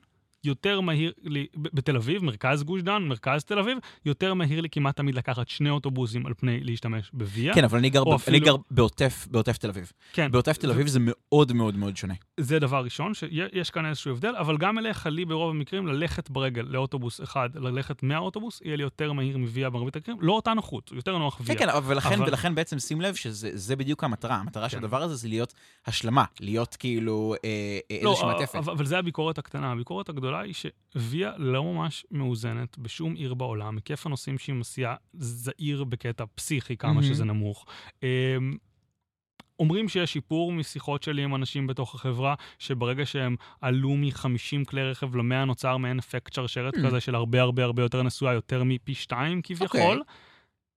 יותר מהיר לי, בתל אביב, מרכז גוש דן, מרכז תל אביב, יותר מהיר לי כמעט תמיד לקחת שני אוטובוסים על פני להשתמש בוויה. כן, אבל אני גר, ב- אני אפילו- גר בעוטף, בעוטף תל אביב. כן. בעוטף תל אביב זה מאוד מאוד מאוד שונה. זה דבר ראשון, שיש כאן איזשהו הבדל, אבל גם אליך, לי ברוב המקרים, ללכת ברגל לאוטובוס אחד, ללכת מהאוטובוס, יהיה לי יותר מהיר מוויה במרבית המקרים, לא אותה נוחות, יותר נוח כן, ויה. כן, אבל ולכן, אבל- ולכן בעצם שים לב שזה זה בדיוק המטרה. המטרה של כן. הדבר הזה זה להיות השלמה, להיות כאילו אה, אה, איזושהי לא, מעטפת. אבל, אבל זה הביקורת הקטנה. הביקורת הגדולה היא שוויה לא ממש מאוזנת בשום עיר בעולם. היקף הנוסעים שהיא מסיעה זעיר בקטע פסיכי, כמה מהמם. שזה נמוך. אמ, אומרים שיש שיפור משיחות שלי עם אנשים בתוך החברה, שברגע שהם עלו מ-50 כלי רכב ל-100 נוצר מעין אפקט שרשרת Mm. כזה של הרבה הרבה הרבה יותר נסועה, יותר מפי שתיים כביכול. אוקיי.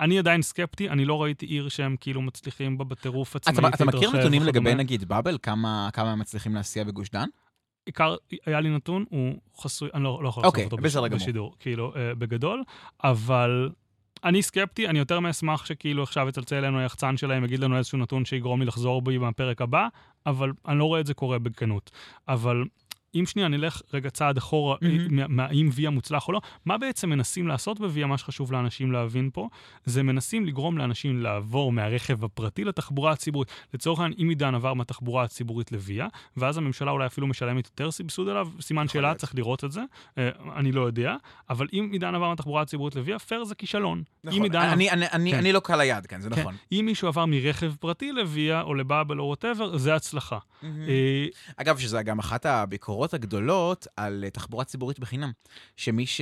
אני עדיין סקפטי, אני לא ראיתי עיר שהם כאילו מצליחים בה בטירוף אתה, עצמאית אתה מכיר נתונים. לגבי נגיד באבל? כמה, כמה הם מצליחים להסיע בגוש דן? עיקר, היה לי נתון, הוא חסוי, אני לא, לא יכול אוקיי, לחשוף אותו בסדר בש, גמור. בשידור, כאילו, אה, בגדול, אבל אני סקפטי, אני יותר מאשמח שכאילו עכשיו יצלצל אלינו היחצן שלהם, יגיד לנו איזשהו נתון שיגרום לי לחזור בי מהפרק הבא, אבל אני לא רואה את זה קורה בכנות. אבל אם שנייה נלך רגע צעד אחורה, מהמם. מה- מה- האם ויה מוצלח או לא, מה בעצם מנסים לעשות בוויה, מה שחשוב לאנשים להבין פה, זה מנסים לגרום לאנשים לעבור מהרכב הפרטי לתחבורה הציבורית. לצורך העניין, אם עידן עבר מהתחבורה הציבורית לוויה, ואז הממשלה אולי אפילו משלמת יותר סבסוד עליו, סימן שאלה. צריך לראות את זה, אה, אני לא יודע, אבל אם עידן עבר מהתחבורה הציבורית לוויה, פייר זה כישלון. נכון, עידן... אני, אני, אני, כן. אני לא קל היד, כן, זה כן. נכון. אם מישהו עבר מרכב פרטי לוויה, או לבאבל או ווטאבר, זה הצלחה. אה, אגב, שזה גם אחת הביקורות הגדולות על אה, תחבורה ציבורית בחינם. שמי, ש...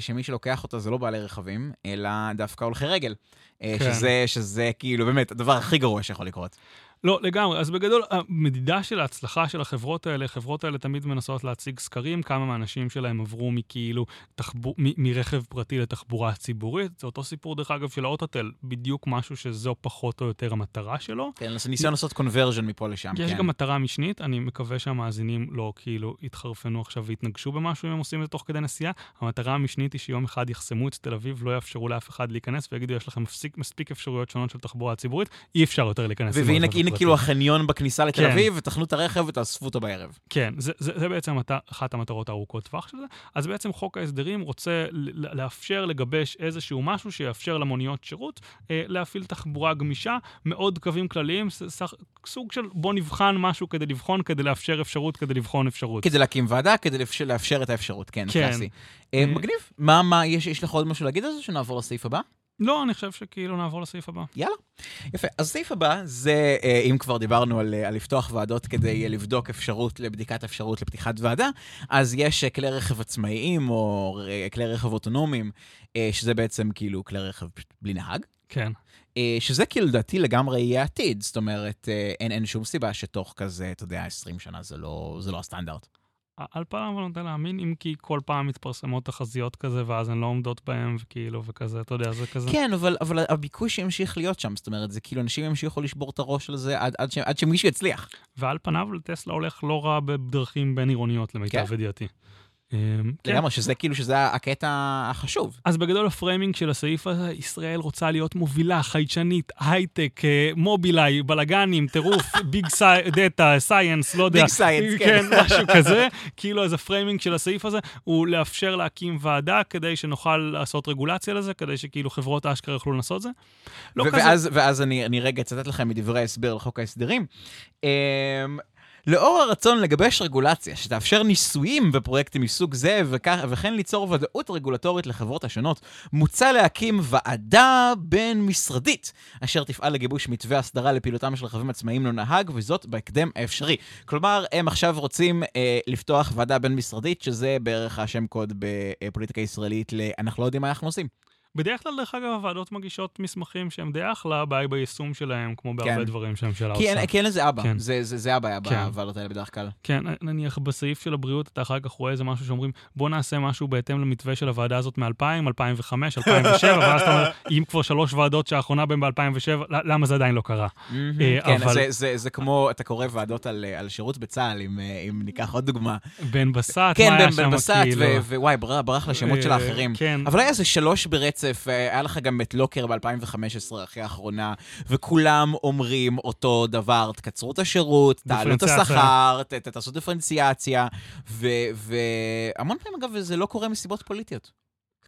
שמי שלוקח אותה זה לא בעלי רכבים, אלא דווקא הולכי רגל. אה, כן. שזה, שזה כאילו באמת הדבר הכי גרוע שיכול לקרות. לא, לגמרי. אז בגדול, המדידה של ההצלחה של החברות האלה, החברות האלה תמיד מנסות להציג סקרים, כמה מהאנשים שלהם עברו מכאילו תחבור, מ- מרכב פרטי לתחבורה ציבורית. זה אותו סיפור, דרך אגב, של האוטוטל, בדיוק משהו שזו פחות או יותר המטרה שלו. כן, אז ניסיון לעשות קונברז'ן מפה לשם, יש כן. גם מטרה משנית, אני מקווה שהמאזינים לא כאילו יתחרפנו עכשיו ויתנגשו במשהו אם הם עושים את זה תוך כדי נסיעה. המטרה המשנית היא שיום אחד יחסמו את תל אביב, לא יאפשרו לאף אחד להיכנס ויגידו, יש לכם מספיק, מספיק אפשרויות שונות של תחבורה ציבורית, אי אפשר יותר להיכנס. והנה הנה פרטי." כאילו החניון בכניסה לתל כן. אביב, ותחנו את הרכב ותאספו אותו בערב. כן, זה, זה, זה בעצם אחת המטרות הארוכות טווח של זה. אז בעצם חוק ההסדרים רוצה לאפשר לגבש איזשהו משהו שיאפשר למוניות שירות אה, להפעיל תחבורה גמישה, מאוד קווים כלליים, סוג של בוא נבחן משהו כדי לבחון, כדי לאפשר אפשרות, כדי לבחון אפשרות. כדי להקים ועדה, כדי לאפשר, לאפשר את האפשרות, כן, כן. קלאסי. אה, אה, מגניב. מה, מה, יש, יש לך עוד משהו להגיד על זה, שנעבור לסעיף הבא? לא, אני חושב שכאילו נעבור לסעיף הבא. יאללה. יפה. אז הסעיף הבא זה, אה, אם כבר דיברנו על, אה, על לפתוח ועדות כדי אה, לבדוק אפשרות לבדיקת אפשרות לפתיחת ועדה, אז יש כלי רכב עצמאיים או כלי רכב אוטונומיים, שזה בעצם כאילו כלי רכב בלי נהג. כן. שזה כאילו לדעתי לגמרי יהיה העתיד, זאת אומרת, אין, אין שום סיבה שתוך כזה, אתה יודע, 20 שנה זה לא, זה לא הסטנדרט. על פניו אני נוטה להאמין, אם כי כל פעם מתפרסמות תחזיות כזה, ואז הן לא עומדות בהן, וכאילו, וכזה, אתה יודע, זה כזה. כן, אבל, אבל הביקוש ימשיך להיות שם, זאת אומרת, זה כאילו אנשים ימשיכו לשבור את הראש על זה עד, עד, ש, עד שמישהו יצליח. ועל פניו טסלה הולך לא רע בדרכים בין-עירוניות, למיטב כן. ידיעתי. אמ, כן. לגמרי, שזה כאילו, שזה הקטע החשוב. אז בגדול ה framing של הסעיף הזה, ישראל רוצה להיות מובילה, חדשנית, הייטק, אה, מובילאיי, בלאגנים, טירוף, big data, science, לא יודע. Big science, כן. כן, משהו כזה. כאילו, אז ה framing של הסעיף הזה הוא לאפשר להקים ועדה כדי שנוכל לעשות רגולציה לזה, כדי שכאילו חברות אשכרה יוכלו לעשות את זה. לא כזה... ואז, אני, אני רגע אצטט לכם מדברי ההסבר לחוק ההסדרים. לאור הרצון לגבש רגולציה שתאפשר ניסויים בפרויקטים מסוג זה וכך, וכן ליצור ודאות רגולטורית לחברות השונות, מוצע להקים ועדה בין-משרדית אשר תפעל לגיבוש מתווה הסדרה לפעילותם של רכבים עצמאיים לא נהג, וזאת בהקדם האפשרי. כלומר, הם עכשיו רוצים אה, לפתוח ועדה בין-משרדית, שזה בערך השם קוד בפוליטיקה ישראלית ל... אנחנו לא יודעים מה אנחנו עושים. בדרך כלל, דרך אגב, הוועדות מגישות מסמכים שהם די אחלה, הבעיה היא ביישום שלהם, כמו בהרבה כן. דברים שהממשלה עושה. כי אין לזה אבא, כן. זה, זה, זה הבעיה כן. בוועדות האלה בדרך כלל. כן, נניח בסעיף של הבריאות, אתה אחר כך רואה איזה משהו שאומרים, בוא נעשה משהו בהתאם למתווה של הוועדה הזאת מ-2000, 2005, 2007, ואז אתה אומר, אם כבר שלוש ועדות שהאחרונה בהן ב-2007, למה זה עדיין לא קרה? אה, כן, אבל- זה, זה, זה כמו, אתה קורא ועדות על, אה, על שירות בצה"ל, אם, אה, אם ניקח עוד דוגמה. בן בסט, כן, מה היה שם, בן בסט, כאילו? ווואי, ברח, ברח לשמות של האחרים. כן. אבל היה איזה שלוש ברצף, אה, היה לך גם את לוקר ב-2015, אחרי האחרונה, וכולם אומרים אותו דבר, תקצרו את השירות, תעלו את. השכר, תעשו דיפרנציאציה, והמון פעמים, אגב, זה לא קורה מסיבות פוליטיות.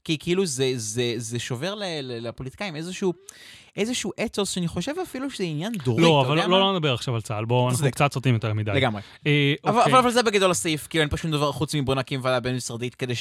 כי כאילו זה, זה, זה שובר ל- ל- לפוליטיקאים איזשהו, איזשהו אתוס שאני חושב אפילו שזה עניין דורי, לא, אבל לא, מה? לא נדבר עכשיו על צה"ל, בואו, אנחנו צודק. קצת סוטים יותר מדי. לגמרי. אה, אבל, אוקיי. אבל, אבל זה בגדול הסעיף, כאילו אין פה שום דבר חוץ מבוא נקים ועדה בין-משרדית כדי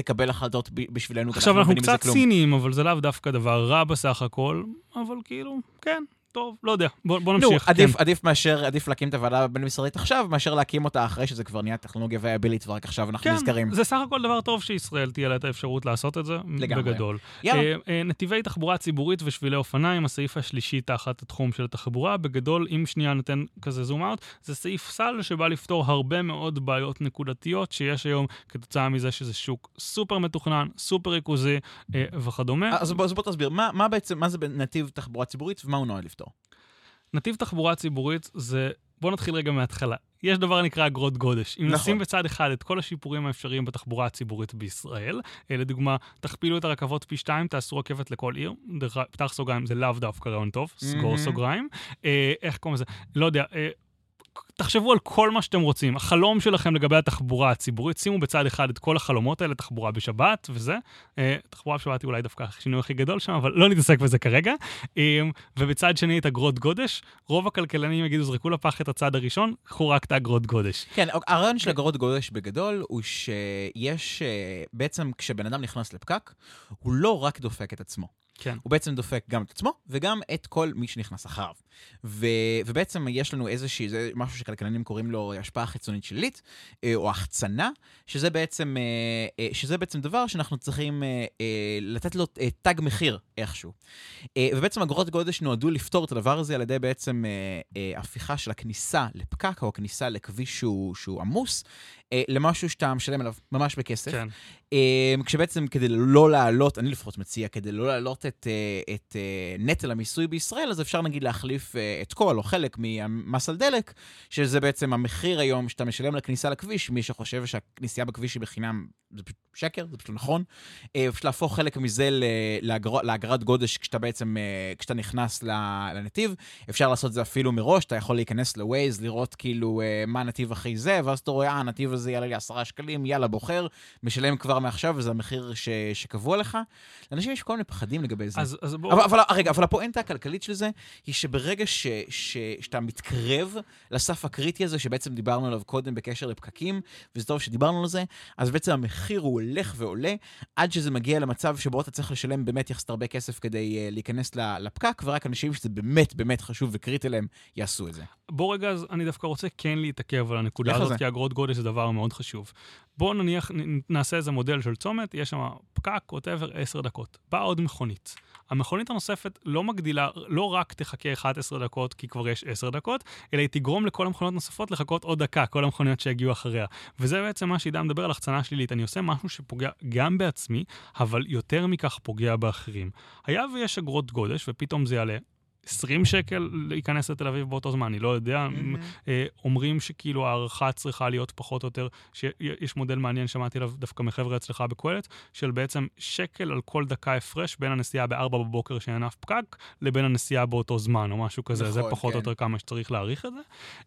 שתקבל החלטות בשבילנו. עכשיו אנחנו לא בזה קצת. ציניים, אבל זה לאו דווקא דבר רע בסך הכל, אבל כאילו, כן, טוב, לא יודע, בוא, בוא נו, נמשיך. עדיף, כן. עדיף מאשר, עדיף להקים את הוועדה הבין-משרדית עכשיו, מאשר להקים אותה אחרי שזה כבר נהיה טכנולוגיה ויאבילית, ורק עכשיו אנחנו כן, נזכרים. זה סך הכל דבר טוב שישראל תהיה לה את האפשרות לעשות את זה, לגמרי. בגדול. יאללה. אה, אה, נתיבי תחבורה ציבורית ושבילי אופניים, הסעיף השלישי תחת התחום של התחבורה. בגדול, אם שנייה ניתן כזה זום אאוט, זה סעיף סל שבא לפתור הרבה מאוד בעיות נקודתיות שיש היום כתוצאה מזה שזה שוק סופר מתוכנן, סופר ריכוזי אה, וכדומה. אז בוא, אז בוא תסביר, מה, מה בעצם, מה זה נתיב תחבורה ציבורית ומה הוא נועד לפתור? נתיב תחבורה ציבורית זה, בואו נתחיל רגע מההתחלה. יש דבר הנקרא אגרות גודש. אם נכון. נשים בצד אחד את כל השיפורים האפשריים בתחבורה הציבורית בישראל, אה, לדוגמה, תכפילו את הרכבות פי שתיים, תעשו רכבת לכל עיר, פתח סוגריים, זה לאו דווקא רעיון טוב, סגור מהמם. סוגריים. אה, איך קוראים לזה? לא יודע. אה, תחשבו על כל מה שאתם רוצים. החלום שלכם לגבי התחבורה הציבורית, שימו בצד אחד את כל החלומות האלה, תחבורה בשבת וזה. אה, תחבורה בשבת היא אולי דווקא השינוי הכי גדול שם, אבל לא נתעסק בזה כרגע. אה, ובצד שני את אגרות גודש. רוב הכלכלנים יגידו, זרקו לפח את הצד הראשון, קחו רק את האגרות גודש. כן, הרעיון של אגרות גודש בגדול הוא שיש, אה, בעצם כשבן אדם נכנס לפקק, הוא לא רק דופק את עצמו. כן. הוא בעצם דופק גם את עצמו וגם את כל מי שנכנס אחריו. ו, ובעצם יש לנו איזושהי, זה משהו שכלכלנים קוראים לו השפעה חיצונית שלילית, אה, או החצנה, שזה בעצם, אה, אה, שזה בעצם דבר שאנחנו צריכים לתת לו תג מחיר איכשהו. ובעצם אגרות גודש נועדו לפתור את הדבר הזה על ידי בעצם הפיכה של הכניסה לפקק, או הכניסה לכביש שהוא, שהוא עמוס, למשהו שאתה משלם עליו ממש בכסף. כן. אה, כשבעצם כדי לא להעלות, אני לפחות מציע, כדי לא להעלות את, אה, את אה, נטל המיסוי בישראל, אז אפשר נגיד להחליף אה, את כל או חלק מהמס על דלק, שזה בעצם המחיר היום שאתה משלם לכניסה לכביש, מי שחושב שהכניסה בכביש היא בחינם, זה פשוט שקר, זה פשוט נכון. אה, פשוט להפוך חלק מזה לאגרת גודש כשאתה בעצם, אה, כשאתה נכנס לנתיב. אפשר לעשות את זה אפילו מראש, אתה יכול להיכנס ל-Waze, לראות כאילו אה, מה הנתיב הכי זה, ואז אתה רואה, אה, הנתיב הזה יעלה לי עשרה שקלים, יאללה, בוחר, משלם כבר מעכשיו, וזה המחיר ש- שקבוע לך. לאנשים יש כל מיני פחדים לגבי זה. אז, אז בואו... אבל, אבל רגע, אבל הפואנטה הכלכלית של זה, היא שברגע ש, ש, שאתה מתקרב לסף הקריטי הזה, שבעצם דיברנו עליו קודם בקשר לפקקים, וזה טוב שדיברנו על זה, אז בעצם המחיר הוא הולך ועולה, עד שזה מגיע למצב שבו אתה צריך לשלם באמת יחסית הרבה כסף כדי uh, להיכנס לפקק, ורק אנשים שזה באמת באמת חשוב וקריטי להם, יעשו את זה. בוא רגע, אז אני דווקא רוצה כן להתעכב על הנקודה הזאת, זה? כי אגרות גודש זה דבר מאוד חשוב. בואו נניח, נעשה איזה מודל של צומת, יש שם פקק, ווטאבר, 10 דקות. באה עוד מכונית. המכונית הנוספת לא מגדילה, לא רק תחכה 11 דקות כי כבר יש 10 דקות, אלא היא תגרום לכל המכוניות נוספות לחכות עוד דקה, כל המכוניות שיגיעו אחריה. וזה בעצם מה שעידן מדבר על החצנה שלילית. אני עושה משהו שפוגע גם בעצמי, אבל יותר מכך פוגע באחרים. היה ויש אגרות גודש, ופתאום זה יעלה 20 שקל להיכנס לתל אביב באותו זמן, אני לא יודע. אה, אומרים שכאילו הערכה צריכה להיות פחות או יותר, שיש מודל מעניין, שמעתי עליו דווקא מחבר'ה אצלך בקהלת, של בעצם שקל על כל דקה הפרש בין הנסיעה ב-4 בבוקר שאין אף פקק, לבין הנסיעה באותו זמן, או משהו כזה. זה נכון, פחות או כן. יותר כמה שצריך להעריך את זה.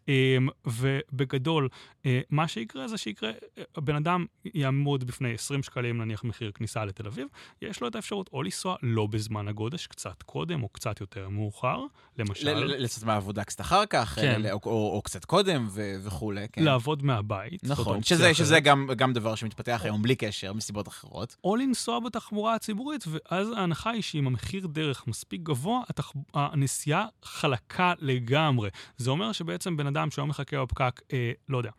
אה, ובגדול, אה, מה שיקרה זה שיקרה, הבן אדם יעמוד בפני 20 שקלים, נניח מחיר כניסה לתל אביב, יש לו את האפשרות או לנסוע לא בזמן הגודש, קצת קודם או קצת יותר מאוחר, למשל. ל- ל- לצאת מהעבודה קצת אחר כך, כן. או, או, או קצת קודם ו- וכולי, כן. לעבוד מהבית. נכון, שזה. שזה גם, גם דבר שמתפתח היום בלי קשר, מסיבות אחרות. או לנסוע בתחבורה הציבורית, ואז ההנחה היא שאם המחיר דרך מספיק גבוה, התח... הנסיעה חלקה לגמרי. זה אומר שבעצם בן אדם שהיום מחכה בפקק, אה, לא יודע,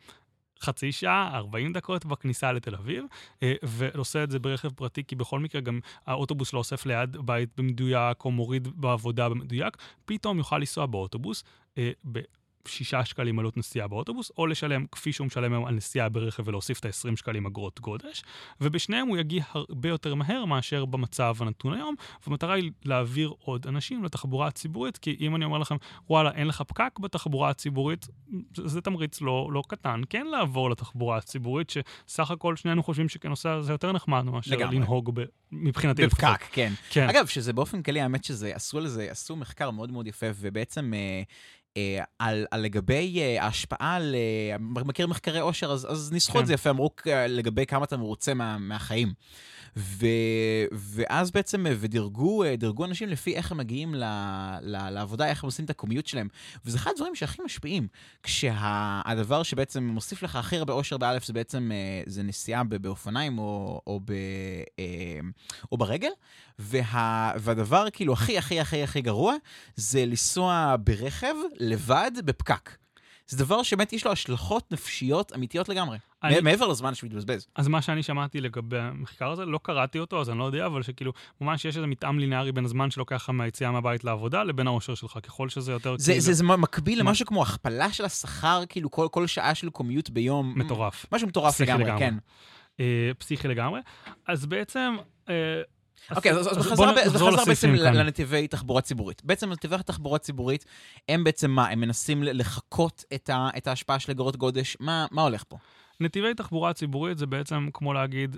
חצי שעה, 40 דקות בכניסה לתל אביב, אה, ועושה את זה ברכב פרטי, כי בכל מקרה גם האוטובוס לא אוסף ליד בית במדויק, או מוריד בעבודה במדויק, פתאום יוכל לנסוע באוטובוס. אה, שישה שקלים עלות נסיעה באוטובוס, או לשלם כפי שהוא משלם היום על נסיעה ברכב ולהוסיף את ה-20 שקלים אגרות גודש, ובשניהם הוא יגיע הרבה יותר מהר מאשר במצב הנתון היום, והמטרה היא להעביר עוד אנשים לתחבורה הציבורית, כי אם אני אומר לכם, וואלה, אין לך פקק בתחבורה הציבורית, זה, זה תמריץ לא, לא קטן, כן לעבור לתחבורה הציבורית, שסך הכל שנינו חושבים שכנוסע זה יותר נחמד מאשר לגמרי. לנהוג ב, מבחינתי לפחות. בפקק, כן. כן. אגב, שזה באופן כללי, האמת שזה, עשו על זה, עשו מחקר מאוד מאוד יפה, ובעצם אה, אה, על, על לגבי אה, ההשפעה על... אה, מכיר מחקרי עושר, אז, אז ניסחו כן. את זה יפה, אמרו אה, לגבי כמה אתה מרוצה מה, מהחיים. ו, ואז בעצם, אה, ודירגו אה, דירגו אנשים לפי איך הם מגיעים ל, ל, לעבודה, איך הם עושים את הקומיוט שלהם. וזה אחד הדברים שהכי משפיעים. כשהדבר שבעצם מוסיף לך הכי הרבה אושר באלף, זה בעצם, אה, זה נסיעה ב- באופניים או, או, ב, אה, או ברגל. וה, והדבר כאילו הכי הכי הכי הכי גרוע, זה לנסוע ברכב לבד בפקק. זה דבר שבאמת יש לו השלכות נפשיות אמיתיות לגמרי. אני- מעבר לזמן שמתבזבז. אז מה שאני שמעתי לגבי המחקר הזה, לא קראתי אותו, אז אני לא יודע, אבל שכאילו, ממש יש איזה מתאם ליניארי בין הזמן שלוקח לך מהיציאה מהבית לעבודה לבין האושר שלך, ככל שזה יותר זה, כאילו זה, זה מקביל מה- למשהו כמו הכפלה של השכר, כאילו כל, כל שעה של קומיוט ביום. מטורף. משהו מטורף לגמרי, לגמרי. כן. אה, פסיכי לגמרי. אז בעצם... אה, אוקיי, אז, בחזרה, אז בעצם. לנתיבי תחבורה ציבורית. בעצם נתיבי התחבורה הציבורית, הם בעצם מה? הם מנסים לחקות את, ה, את ההשפעה של אגרות גודש? מה, מה הולך פה? נתיבי תחבורה ציבורית זה בעצם כמו להגיד,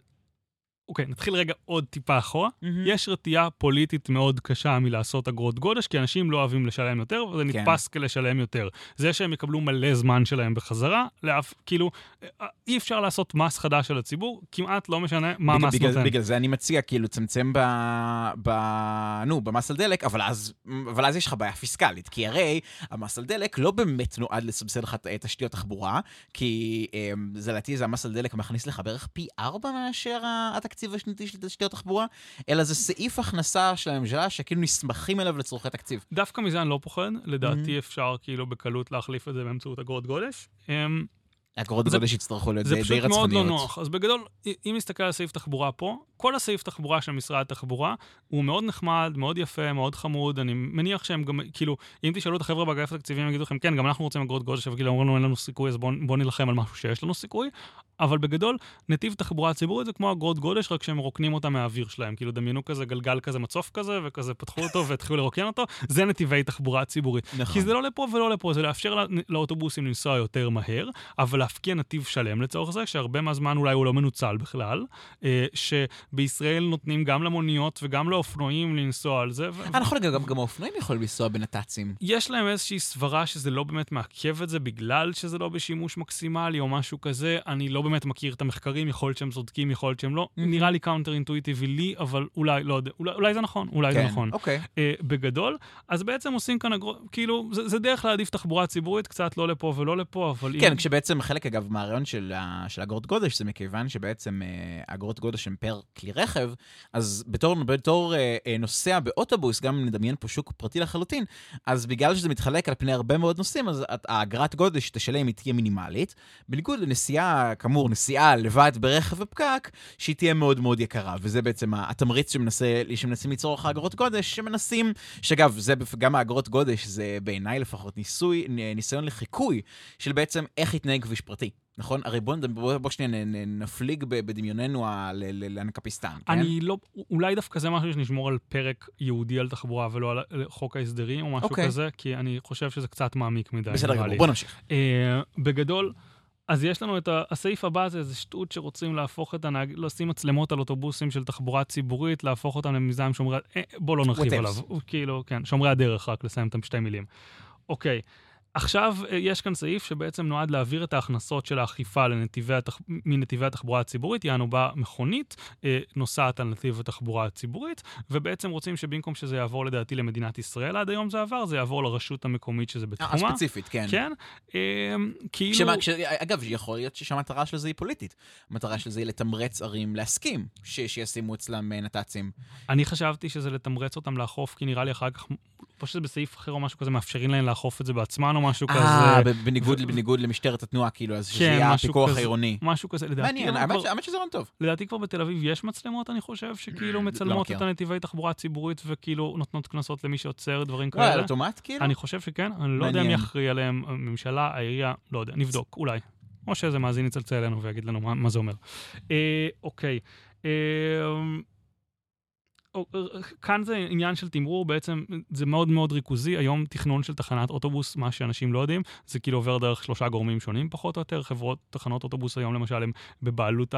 אוקיי, נתחיל רגע עוד טיפה אחורה. יש רתיעה פוליטית מאוד קשה מלעשות אגרות גודש, כי אנשים לא אוהבים לשלם יותר, וזה כן. נתפס כלשלם יותר. זה שהם יקבלו מלא זמן שלהם בחזרה, לאף, כאילו, אה, אי אפשר לעשות מס חדש על הציבור, כמעט לא משנה מה בגלל, המס בגלל, נותן. בגלל זה אני מציע כאילו לצמצם ב, ב, נו, במס על דלק, אבל אז, אבל אז יש לך בעיה פיסקלית, כי הרי המס על דלק לא באמת נועד לסבסד לך את תשתיות תחבורה, כי אמ, זה לדעתי זה המס על דלק מכניס לך בערך פי ארבע מאשר התקציב השנתי של תשתיות תחבורה, אלא זה סעיף הכנסה של הממשלה שכאילו נסמכים אליו לצורכי תקציב. דווקא מזה אני לא פוחד, לדעתי Mm-hmm. אפשר כאילו בקלות להחליף את זה באמצעות אגרות גודש. אגרות זה- גודש יצטרכו להיות זה די, די פשוט רצחניות. מאוד לא נוח. אז בגדול, אם נסתכל על סעיף תחבורה פה, כל הסעיף תחבורה של משרד התחבורה הוא מאוד נחמד, מאוד יפה, מאוד חמוד. אני מניח שהם גם, כאילו, אם תשאלו את החבר'ה באגף התקציבים, הם יגידו לכם, כן, גם אנחנו רוצים אגרות גודש, אבל כאילו, אומרים לנו, אין לנו סיכוי, אז בואו בוא נילחם על משהו שיש לנו סיכוי. אבל בגדול, נתיב תחבורה ציבורית זה כמו אגרות גודש, רק שהם מרוקנים אותם מהאוויר שלהם. כאילו, דמיינו כזה גלגל כזה מצוף כזה, וכזה פתחו אותו והתחילו לרוקן אותו, זה נתיבי תחבורה ציבורית. נכון. כי זה לא לפה ולא לפה, זה לאפשר לא, לאוטובוסים לנסוע יותר מהר, אבל להפקיע נתיב שלם לצורך זה, שהרבה מהזמן אולי הוא לא מנוצל בכלל, אה, שבישראל נותנים גם למוניות וגם לאופנועים לנסוע על זה. ו- נכון, גם, גם האופנועים יכולים לנסוע בנת"צים. יש להם איזושהי סברה שזה לא באמת מעכב את זה בגלל שזה לא בשימוש מקסימלי או משהו כזה. אני לא באמת מכיר את המחקרים, יכול להיות שהם צודקים, יכול להיות שהם לא. Mhm. נראה לי counter אינטואיטיבי לי, אבל אולי, לא יודע, אולי, אולי זה נכון, אולי זה כן, נכון. אוקיי. אה, בגדול, אז בעצם עושים כאן כאילו, זה, זה דרך להעדיף תחבורה ציבורית, קצת לא לפה ולא לפה, אבל אם... כן, כשבעצם חלק, אגב, מהרעיון של, של אגרות גודש, זה מכיוון שבעצם אה, אגרות גודש הן פר כלי רכב, אז בתור, בתור אה, אה, נוסע באוטובוס, גם אם נדמיין פה שוק פרטי לחלוטין, אז בגלל שזה מתחלק על פני הרבה מאוד נושאים, אז האגרת גודש שתשלם היא תהיה מינימלית, בניגוד לנסיעה, כאמור, נסיעה לבד ברכב בפקק, שהיא תהיה מאוד מאוד יקרה, וזה בעצם התמריץ שמנסה, שמנסים ליצור לך אגרות גודש, שמנסים, שאגב, זה גם האגרות גודש, זה בעיניי לפחות ניסוי, ניסיון לחיקוי של בעצם איך יתנהג פרטי. נכון? הרי בוא, בוא, בוא שנייה נפליג בדמיוננו לאנקפיסטן, כן? אני לא, אולי דווקא זה משהו שנשמור על פרק ייעודי על תחבורה ולא על חוק ההסדרים או משהו אוקיי. כזה, כי אני חושב שזה קצת מעמיק מדי. בסדר גמור. בוא נמשיך. אה, בגדול, אז יש לנו את הסעיף הבא, זה איזה שטות שרוצים להפוך את הנהג, לשים מצלמות על אוטובוסים של תחבורה ציבורית, להפוך אותם למיזם שומרי... אה, בוא לא נרחיב. עליו. הוא כאילו, כן, שומרי הדרך, רק לסיים את שתי מילים. אוקיי. עכשיו, אה, יש כאן סעיף שבעצם נועד להעביר את ההכנסות של האכיפה לנתיבי התח... מנתיבי התחבורה הציבורית, יענו בה מכונית אה, נוסעת על נתיב התחבורה הציבורית, ובעצם רוצים שבמקום שזה יעבור לדעתי למדינת ישראל, עד היום זה עבר, זה יעבור לרשות המקומית שזה אה, בתחומה. ספציפית, כן. כן, אה, כאילו... שמה, כש, אגב, יכול להיות שהמטרה של זה היא פוליטית. המטרה של זה היא לתמרץ ערים להסכים ש, שישימו אצלם אה, נת"צים. אני חשבתי שזה לתמרץ אותם לאכוף, כי נראה לי אחר כך, פשוט שזה בסעיף אחר או משהו כזה, מאפשרים להם לאכוף את זה בעצמן או משהו אה, כזה. ב- בניגוד, בניגוד למשטרת התנועה, כאילו, אז שזה כן, יהיה הפיקוח. העירוני. משהו כזה, לדעתי, מעניין, האמת שזה רעיון טוב. לדעתי כבר בתל אביב יש מצלמות, אני חושב, שכאילו מצלמות מכיר. את הנתיבי תחבורה הציבורית וכאילו נותנות קנסות למי שעוצר, דברים לא, על כאלה. אוטומט, כאילו? אני חושב שכן, אני לא יודע מי. יכריע עליהם, הממשלה, העירייה, לא יודע, נבדוק, אולי. או שאיזה מאזין יצלצל אלינו ויגיד לנו מה, מה זה אומר. אה, אוקיי. אה, כאן זה עניין של תמרור, בעצם זה מאוד מאוד ריכוזי. היום תכנון של תחנת אוטובוס, מה שאנשים לא יודעים, זה כאילו עובר דרך שלושה גורמים שונים פחות או יותר. חברות, תחנות אוטובוס היום למשל הן בבעלות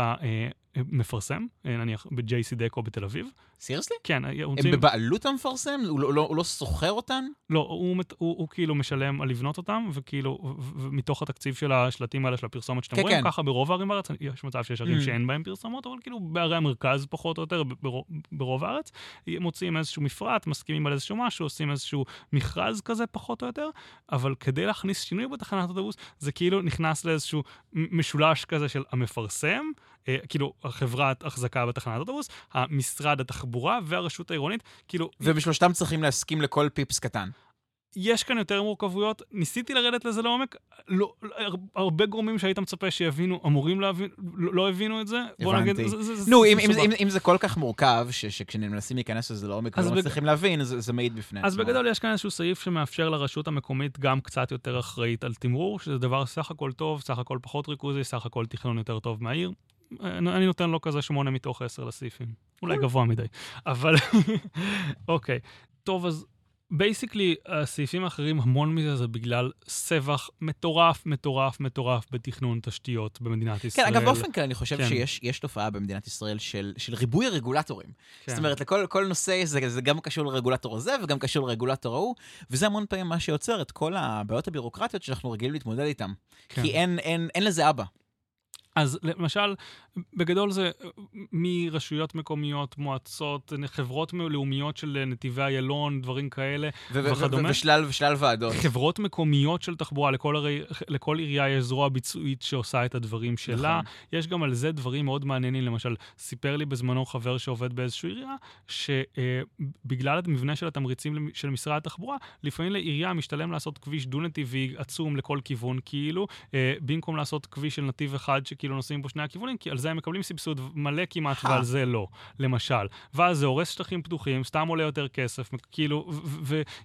המפרסם, נניח ב-JC דקו בתל אביב. סירסלי? כן. הם רוצים... בבעלות המפרסם? הוא לא, לא, הוא לא סוחר אותן? לא, הוא, הוא, הוא, הוא כאילו משלם על לבנות אותם, וכאילו, ומתוך התקציב של השלטים האלה, של הפרסומת שאתם כן, רואים, כן. ככה ברוב הערים בארץ, יש מצב שיש ערים mm. שאין בהם פרסומות, אבל כאילו בערי המרכז פחות או יותר, ברוב, ברוב הארץ, מוציאים איזשהו מפרט, מסכימים על איזשהו משהו, עושים איזשהו מכרז כזה פחות או יותר, אבל כדי להכניס שינוי בתחנת אוטובוס, זה כאילו נכנס לאיזשהו משולש כזה של המפרסם, אה, כאילו, חברת החזקה בתחנת אוטובוס, המשרד התחבורה והרשות העירונית, כאילו... ובשלושתם צריכים להסכים לכל פיפס קטן. יש כאן יותר מורכבויות, ניסיתי לרדת לזה לעומק, לא, הרבה גורמים שהיית מצפה שיבינו, אמורים להבין, לא, לא הבינו את זה. בוא נגיד, זה, זה, נו, זה, אם, זה אם, אם זה כל כך מורכב, ש, שכשמנסים להיכנס לזה לעומק ולא בג... מצליחים להבין, זה, זה מעיד בפני עצמו. בגדול יש כאן איזשהו סעיף שמאפשר לרשות המקומית גם קצת יותר אחראית על תמרור, שזה דבר סך הכל טוב, סך הכל פחות ריכוזי, סך הכל תכנון יותר טוב מהעיר. אני נותן לו כזה שמונה מתוך עשר לסעיפים. אולי גבוה מדי. אבל, אוקיי. טוב, אז basically, הסעיפים האחרים, המון מזה זה בגלל סבך מטורף, מטורף, מטורף בתכנון תשתיות במדינת ישראל. כן, אגב, באופן כלל, אני חושב כן. שיש תופעה במדינת ישראל של, של ריבוי הרגולטורים. כן. זאת אומרת, לכל כל נושא זה, זה גם קשור לרגולטור הזה וגם קשור לרגולטור ההוא, וזה המון פעמים מה שיוצר את כל הבעיות הבירוקרטיות שאנחנו רגילים להתמודד איתן. כן. כי אין, אין, אין לזה אבא. אז למשל, בגדול זה מרשויות מקומיות, מועצות, חברות לאומיות של נתיבי איילון, דברים כאלה וכדומה. ושלל, ושלל ועדות. חברות מקומיות של תחבורה, לכל, הרי, לכל עירייה יש זרוע ביצועית שעושה את הדברים שלה. נכון. יש גם על זה דברים מאוד מעניינים. למשל, סיפר לי בזמנו חבר שעובד באיזושהי עירייה, שבגלל אה, המבנה של התמריצים של משרד התחבורה, לפעמים לעירייה משתלם לעשות כביש דו-נתיבי עצום לכל כיוון, כאילו, אה, במקום לעשות כביש של נתיב אחד שכאילו נוסעים בו שני הכיוונים, כי על זה הם מקבלים סבסוד מלא כמעט, ועל זה לא, למשל. ואז זה הורס שטחים פתוחים, סתם עולה יותר כסף, כאילו,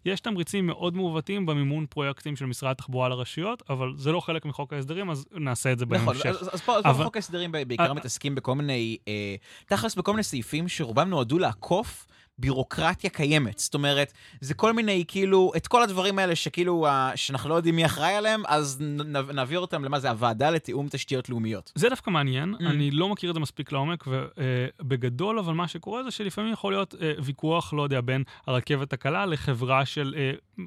ויש תמריצים מאוד מעוותים במימון פרויקטים של משרד התחבורה לרשויות, אבל זה לא חלק מחוק ההסדרים, אז נעשה את זה בהמשך. נכון, אז, פה. חוק ההסדרים בעיקר מתעסקים בכל מיני, אה, תכלס בכל מיני סעיפים שרובם נועדו לעקוף. בירוקרטיה קיימת. זאת אומרת, זה כל מיני, כאילו, את כל הדברים האלה שכאילו, שאנחנו לא יודעים מי אחראי עליהם, אז נעביר אותם למה זה הוועדה לתיאום תשתיות לאומיות. זה דווקא מעניין, mm. אני לא מכיר את זה מספיק לעומק, ובגדול, אבל מה שקורה זה שלפעמים יכול להיות אה, ויכוח, לא יודע, בין הרכבת הקלה לחברה של,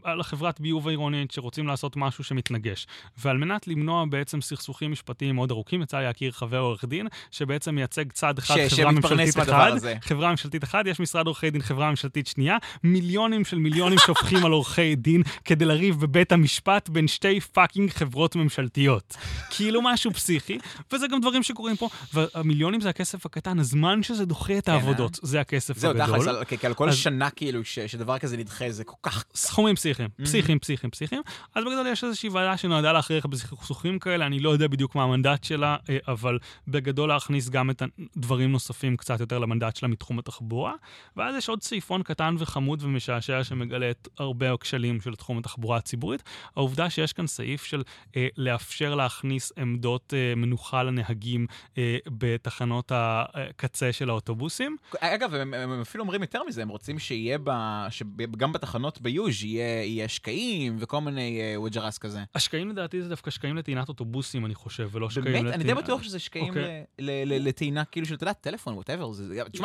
אה, לחברת ביוב העירונית שרוצים לעשות משהו שמתנגש. ועל מנת למנוע בעצם סכסוכים משפטיים מאוד ארוכים, יצא לי להכיר חבר עורך דין, שבעצם מייצג צד אחד, חברה ממשלתית אחד, חברה ממשלתית אחד, יש משרד עורכי דין חברה ממשלתית שנייה, מיליונים של מיליונים שופכים על עורכי דין כדי לריב בבית המשפט בין שתי fucking חברות ממשלתיות. כאילו משהו פסיכי, וזה גם דברים שקורים פה, והמיליונים זה הכסף הקטן, הזמן שזה דוחה את כן, העבודות, אה? זה הכסף הגדול. זהו, תכלס, על כל שנה כאילו שדבר כזה נדחה, זה כל כך... סכומים פסיכיים, פסיכיים, פסיכיים, פסיכיים. אז בגדול יש איזושהי ועדה שנועדה להכריח בסכסוכים כאלה, אני לא יודע בדיוק מה המנדט שלה, אה, אבל בגדול להכניס גם את הדברים נוספים קצת יותר למנדט שלה מתחום התחבורה. ואז יש עוד סעיפון קטן וחמוד ומשעשע שמגלה את הרבה הכשלים של תחום התחבורה הציבורית. העובדה שיש כאן סעיף של אה, לאפשר להכניס עמדות אה, מנוחה לנהגים אה, בתחנות הקצה של האוטובוסים. אגב, הם, הם אפילו אומרים יותר מזה, הם רוצים שיהיה ב... שגם בתחנות ביוז' יהיה, יהיה שקעים וכל מיני אה, וג'רס כזה. השקעים לדעתי זה דווקא שקעים לטעינת אוטובוסים, אני חושב, ולא שקעים לטעינת... באמת? אני די בטוח שזה שקעים okay. אוקיי. לטעינה כאילו של, אתה יודע, טלפון, ווטאבר.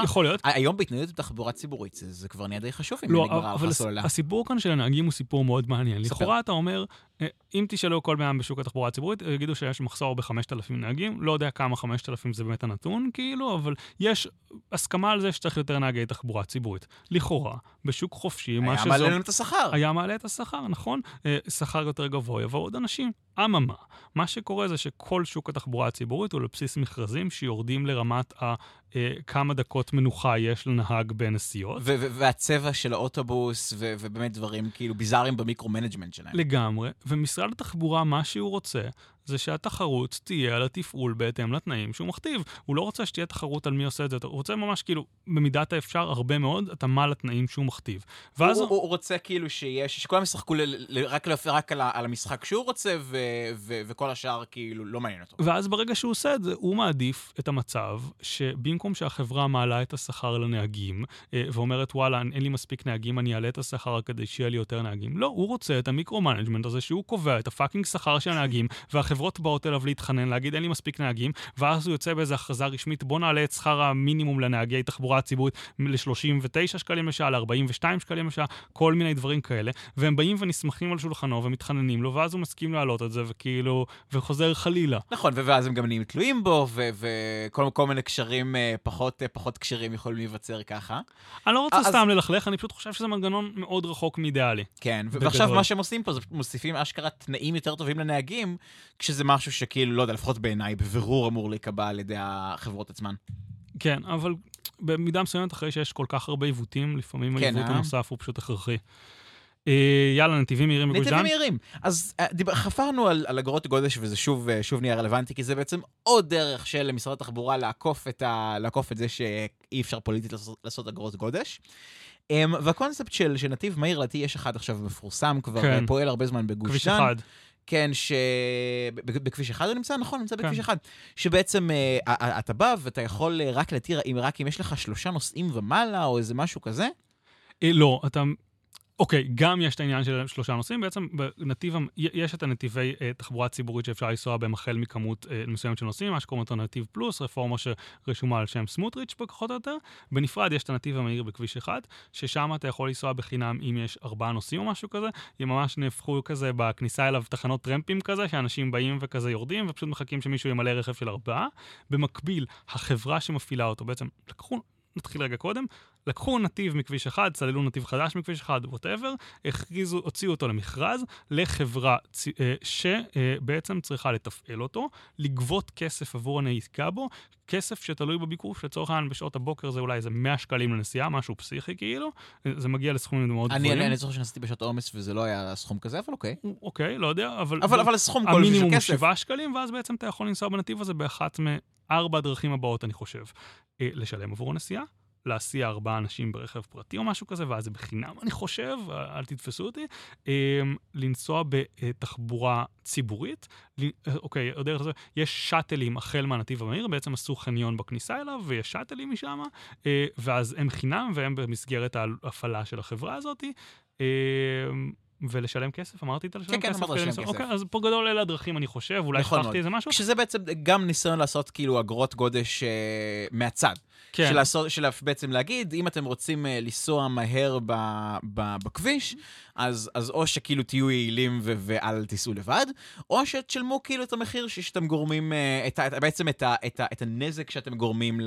יכול להיות. היום בהתנהלות בתחבורה ציבורית זה, זה כבר נהיה די חשוב אם לא, נגמרה הסוללה. הסיפור כאן של הנהגים הוא סיפור מאוד מעניין. לכאורה אתה אומר, אם תשאלו כל בן בשוק התחבורה הציבורית, יגידו שיש מחסור ב-5,000 נהגים, לא יודע כמה 5,000 זה באמת הנתון, כאילו, אבל יש הסכמה על זה שצריך יותר נהגי תחבורה ציבורית. לכאורה, בשוק חופשי, מה שזו... היה מעלה את השכר. היה מעלה את השכר, נכון? אה, שכר יותר גבוה, יבואו עוד אנשים. אממה, מה שקורה זה שכל שוק התחבורה הציבורית הוא לבסיס מכרזים שיורדים לרמת ה... אה, כמה דקות מנוחה יש לנהג בנסיעות. והצבע של האוטובוס, ובאמת דברים כאילו ביזאריים ב micromanagement שלהם. לגמרי, ומשרד התחבורה, מה שהוא רוצה, זה שהתחרות תהיה על התפעול בהתאם לתנאים שהוא מכתיב. הוא לא רוצה שתהיה תחרות על מי עושה את זה, הוא רוצה ממש כאילו, במידת האפשר, הרבה מאוד התאמה לתנאים שהוא מכתיב. ואז... הוא, הוא, הוא רוצה כאילו שיש, שכולם ישחקו ל, ל, רק, רק על, על המשחק שהוא רוצה, ו, ו, וכל השאר כאילו לא מעניין אותו. ואז ברגע שהוא עושה את זה, הוא מעדיף את המצב שבמקום שהחברה מעלה את השכר לנהגים, אה, ואומרת, וואלה, אין לי מספיק נהגים, אני אעלה את השכר כדי שיהיה לי יותר נהגים. לא, הוא רוצה את ה micromanagement הזה שהוא קובע את ה fucking שכר של הנהגים, והחברות באות אליו להתחנן, להגיד, אין לי מספיק נהגים, ואז הוא יוצא באיזו הכרזה רשמית, בוא נעלה את שכר המינימום לנהגי תחבורה ציבורית ל-39 שקלים לשעה, ל-42 שקלים לשעה, כל מיני דברים כאלה, והם באים ונסמכים על שולחנו ומתחננים לו, ואז הוא מסכים להעלות את זה, וכאילו, וחוזר חלילה. נכון, ואז הם גם נהיים תלויים בו, וכל מיני קשרים אה, פחות, אה, פחות קשרים יכולים להיווצר ככה. אני לא רוצה אז... סתם ללכלך, אני פשוט חושב שזה מנגנון מאוד רחוק מאידיאלי. כן, ועכשיו מה שהם עושים פה זה מוסיפים אשכרה תנאים יותר טובים לנהגים, כשזה משהו שכאילו, לא יודע, לפחות בעיניי, בבירור אמור להיקבע על ידי החברות עצמן. כן, אבל במידה מסוימת, אחרי שיש כל כך הרבה עיוותים, לפעמים כן, העיוות אה? הנוסף הוא פשוט הכרחי. אה, יאללה, נתיבים מהירים בגוש דן. נתיבים מהירים. אז אה, דיבר, חפרנו על, על אגרות גודש, וזה שוב, אה, שוב נהיה רלוונטי, כי זה בעצם עוד דרך של משרד התחבורה לעקוף את, ה, לעקוף את זה שאי אפשר פוליטית לעשות, לעשות אגרות גודש. Um, והקונספט של, של נתיב מהיר, לדעתי יש אחד עכשיו מפורסם כבר, כן. פועל הרבה זמן בגוש דן. כביש אחד. כן, ש... בכביש אחד הוא נמצא? נכון, נמצא כן. בכביש אחד. שבעצם uh, אתה בא ואתה יכול רק להתיר, רק אם יש לך שלושה נוסעים ומעלה, או איזה משהו כזה? לא, אתה אוקיי, גם יש את העניין של שלושה נוסעים, בעצם בנתיב, יש את הנתיבי אה, תחבורה ציבורית שאפשר לנסוע בהם החל מכמות אה, מסוימת של נוסעים, מה שקוראים אותו נתיב פלוס, רפורמה שרשומה על שם סמוטריץ' פחות או יותר. בנפרד יש את הנתיב המהיר בכביש 1, ששם אתה יכול לנסוע בחינם אם יש ארבעה נוסעים או משהו כזה, הם ממש נהפכו כזה בכניסה אליו תחנות טרמפים כזה, שאנשים באים וכזה יורדים ופשוט מחכים שמישהו ימלא רכב של ארבעה. במקביל, החברה שמפעילה אותו, בעצם לקחו נתחיל רגע קודם, לקחו נתיב מכביש 1, צללו נתיב חדש מכביש 1, ווטאבר, הכריזו, הוציאו אותו למכרז לחברה צ... אה, שבעצם צריכה לתפעל אותו, לגבות כסף עבור הנהיגה בו, כסף שתלוי בביקוש, לצורך העניין בשעות הבוקר זה אולי איזה 100 שקלים לנסיעה, משהו פסיכי כאילו, זה מגיע לסכומים מאוד גבוהים. אני, אני זוכר שנסעתי בשעות העומס וזה לא היה סכום כזה, אבל אוקיי. אוקיי, לא יודע, אבל... אבל, אבל סכום כלשהו של כסף. המינימום 7 שקלים, ואז בעצם אתה יכול לנסוע בנתיב הזה באחת מארבע הדרכים הבאות, אני חושב. אה, לשלם עבור הנסיעה, להסיע ארבעה אנשים ברכב פרטי או משהו כזה, ואז זה בחינם, אני חושב, אל תתפסו אותי, אמ, לנסוע בתחבורה ציבורית. אוקיי, דרך זה, יש שאטלים החל מהנתיב המהיר, בעצם עשו חניון בכניסה אליו, ויש שאטלים משם, אה, ואז הם חינם, והם במסגרת ההפעלה של החברה הזאת. אמ, ולשלם כסף? אמרתי את הלשלם כן, כסף? כן, אמרת לשלם כסף. אוקיי, אז פה גדול אלה הדרכים, אני חושב, אולי שכחתי איזה משהו. שזה בעצם גם ניסיון לעשות כאילו אגרות גודש uh, מהצד. כן. של, לעשות, של בעצם להגיד, אם אתם רוצים uh, לנסוע מהר ב, ב, בכביש, אז, אז או שכאילו תהיו יעילים ו- ואל תיסעו לבד, או שתשלמו כאילו את המחיר שאתם גורמים, uh, את, את, בעצם את, ה, את, ה, את הנזק שאתם גורמים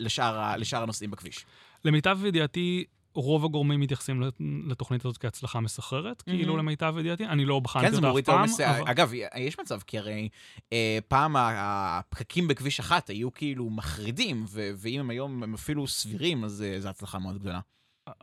לשאר, לשאר הנוסעים בכביש. למיטב ידיעתי, רוב הגורמים מתייחסים לתוכנית הזאת כהצלחה מסחררת, mm-hmm. כאילו למיטב ידיעתי, אני לא בחנתי כן, אותה אף פעם. אבל... אגב, יש מצב, כי הרי אה, פעם הפקקים בכביש אחת היו כאילו מחרידים, ואם הם היום הם אפילו סבירים, אז אה, זו הצלחה מאוד גדולה.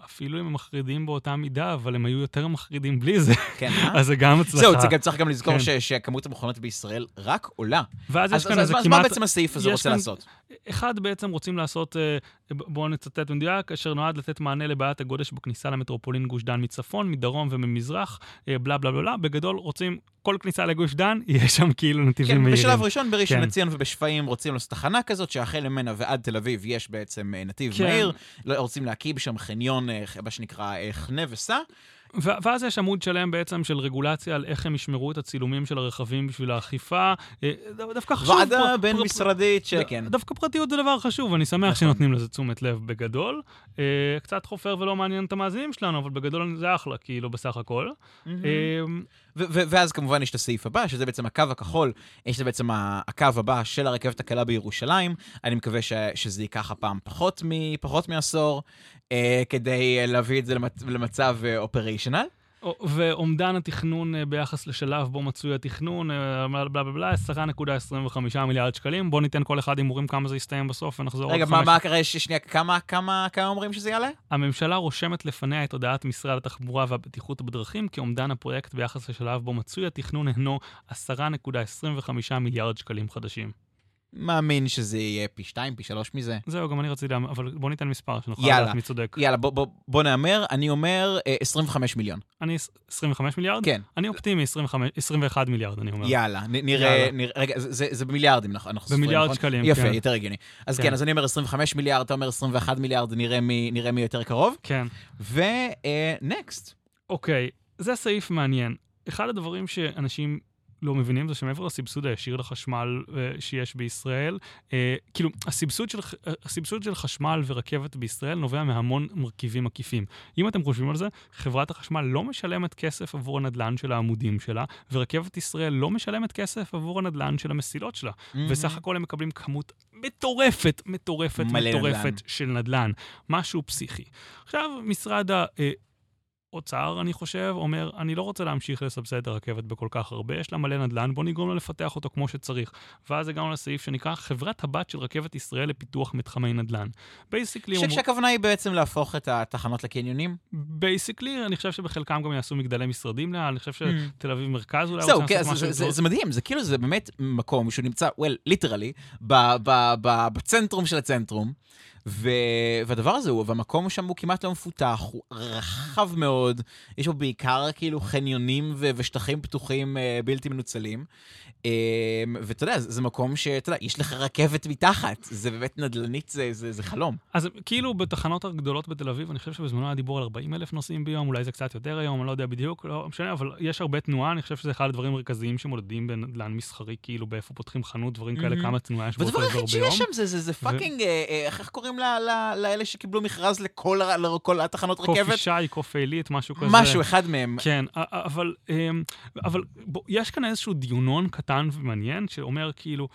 אפילו אם הם מחרידים באותה מידה, אבל הם היו יותר מחרידים בלי זה. כן, אה? אז זה גם הצלחה. זהו, זה גם צריך גם לזכור כן. שכמות המכונות בישראל רק עולה. ואז יש כאן איזה כמעט... אז מה בעצם הסעיף הזה רוצה כאן... לעשות? אחד, בעצם רוצים לעשות, אה, בואו נצטט במדויק, אשר נועד לתת מענה לבעיית הגודש בכניסה למטרופולין גוש דן מצפון, מדרום וממזרח, אה, בלה בלה בלה. בגדול, רוצים כל כניסה לגוש דן, יש שם כאילו נתיבים כן, מהירים. בשלב ראשון, בראשון כן. לציון ובשפיים רוצים לעשות תחנה כזאת, שהחל ממנה ועד תל אביב יש בעצם אה, נתיב כן. מהיר. לא, רוצים להקים שם חניון, מה שנקרא, חנה וסע. ואז יש עמוד שלם בעצם של רגולציה על איך הם ישמרו את הצילומים של הרכבים בשביל האכיפה. אה, דווקא חשוב... ועדה בין-משרדית שכן. דווקא פרטיות זה דבר חשוב, אני שמח נכון. שנותנים לזה תשומת לב בגדול. אה, קצת חופר ולא מעניין את המאזינים שלנו, אבל בגדול זה אחלה, כאילו, בסך הכל. אה, ואז כמובן יש את הסעיף הבא, שזה בעצם הקו הכחול, את בעצם הקו הבא של הרכבת הקלה בירושלים. אני מקווה שזה ייקח הפעם פחות מעשור, כדי להביא את זה למצב אופריישנל. או- ואומדן התכנון אה, ביחס לשלב בו מצוי התכנון, אה, בלה בלה בלה, בלה, 10.25 מיליארד שקלים. בואו ניתן כל אחד הימורים כמה זה יסתיים בסוף ונחזור רגע, עוד חמש מה קרה, שנייה, כמה, כמה, כמה אומרים שזה יעלה? הממשלה רושמת לפניה את הודעת משרד התחבורה והבטיחות בדרכים כי אומדן הפרויקט ביחס לשלב בו מצוי התכנון הינו 10.25 מיליארד שקלים חדשים. מאמין שזה יהיה פי שתיים, פי שלוש מזה. זהו, גם אני רציתי, אבל בוא ניתן מספר שנוכל יאללה. לדעת מי צודק. יאללה, בוא, בוא, בוא נהמר, אני אומר אה, 25 מיליון. אני עש- 25 מיליארד? כן, אני אופטימי, 25 21 מיליארד, אני אומר. יאללה, נ- נראה, יאללה. נראה, רגע, זה, זה, במיליארדים, נכון? אנחנו סופרים, במיליארד נכון? שקלים, יפה, כן. יותר הגיוני. אז כן. כן, אז אני אומר 25 מיליארד, אתה אומר 21 מיליארד, נראה מי, נראה מי יותר קרוב. כן. ונקסט. אוקיי, זה סעיף מעניין. אחד הדברים שאנשים לא מבינים זה שמעבר לסבסוד הישיר לחשמל אה, שיש בישראל, אה, כאילו, הסבסוד של, אה, הסבסוד של חשמל ורכבת בישראל נובע מהמון מרכיבים עקיפים. אם אתם חושבים על זה, חברת החשמל לא משלמת כסף עבור הנדלן של העמודים שלה, ורכבת ישראל לא משלמת כסף עבור הנדלן של המסילות שלה. וסך הכל הם מקבלים כמות מטורפת, מטורפת, מטורפת נדל"ן. של נדל"ן. משהו פסיכי. עכשיו, משרד האוצר, אני חושב, אומר, אני לא רוצה להמשיך לסבסד את הרכבת בכל כך הרבה, יש לה מלא נדל"ן, בוא נגרום לה לפתח אותו כמו שצריך. ואז הגענו לסעיף שנקרא חברת הבת של רכבת ישראל לפיתוח מתחמי נדל"ן. basically, ש- כשהכוונה היא בעצם להפוך את התחנות לקניונים. basically, אני חושב שבחלקם גם יעשו מגדלי משרדים לאן, אני חושב Mm. שתל אביב מרכז אולי רוצים כן, לעשות זה- משהו זה- מדהים, זה כאילו, זה באמת מקום שהוא נמצא, well, literally, בצנטרום של הצנטרום. ו... והדבר הזה הוא, והמקום שם הוא כמעט לא מפותח, הוא רחב מאוד, יש בו בעיקר כאילו חניונים ו... ושטחים פתוחים אה, בלתי מנוצלים. אה, ואתה יודע, זה, זה מקום שאתה יודע, יש לך רכבת מתחת, זה באמת נדל"נית, זה, זה, זה חלום. אז כאילו בתחנות הגדולות בתל אביב, אני חושב שבזמנו היה דיבור על 40 אלף נוסעים ביום, אולי זה קצת יותר היום, אני לא יודע בדיוק, לא משנה, אבל יש הרבה תנועה, אני חושב שזה אחד הדברים המרכזיים שמודדים בנדל"ן מסחרי, כאילו באיפה פותחים חנות, דברים כאלה. כמה תנועה יש באותו והדבר אזור היחיד ביום. שיש שם זה, זה, זה fucking, אה, אה, איך איך קוראים לה- לה- לאלה שקיבלו מכרז לכל לכל התחנות קופי רכבת? שי, קופי עילית, משהו כזה. משהו, אחד מהם. כן, אבל, אמ, אבל בוא, יש כאן איזשהו דיונון קטן ומעניין, שאומר כאילו,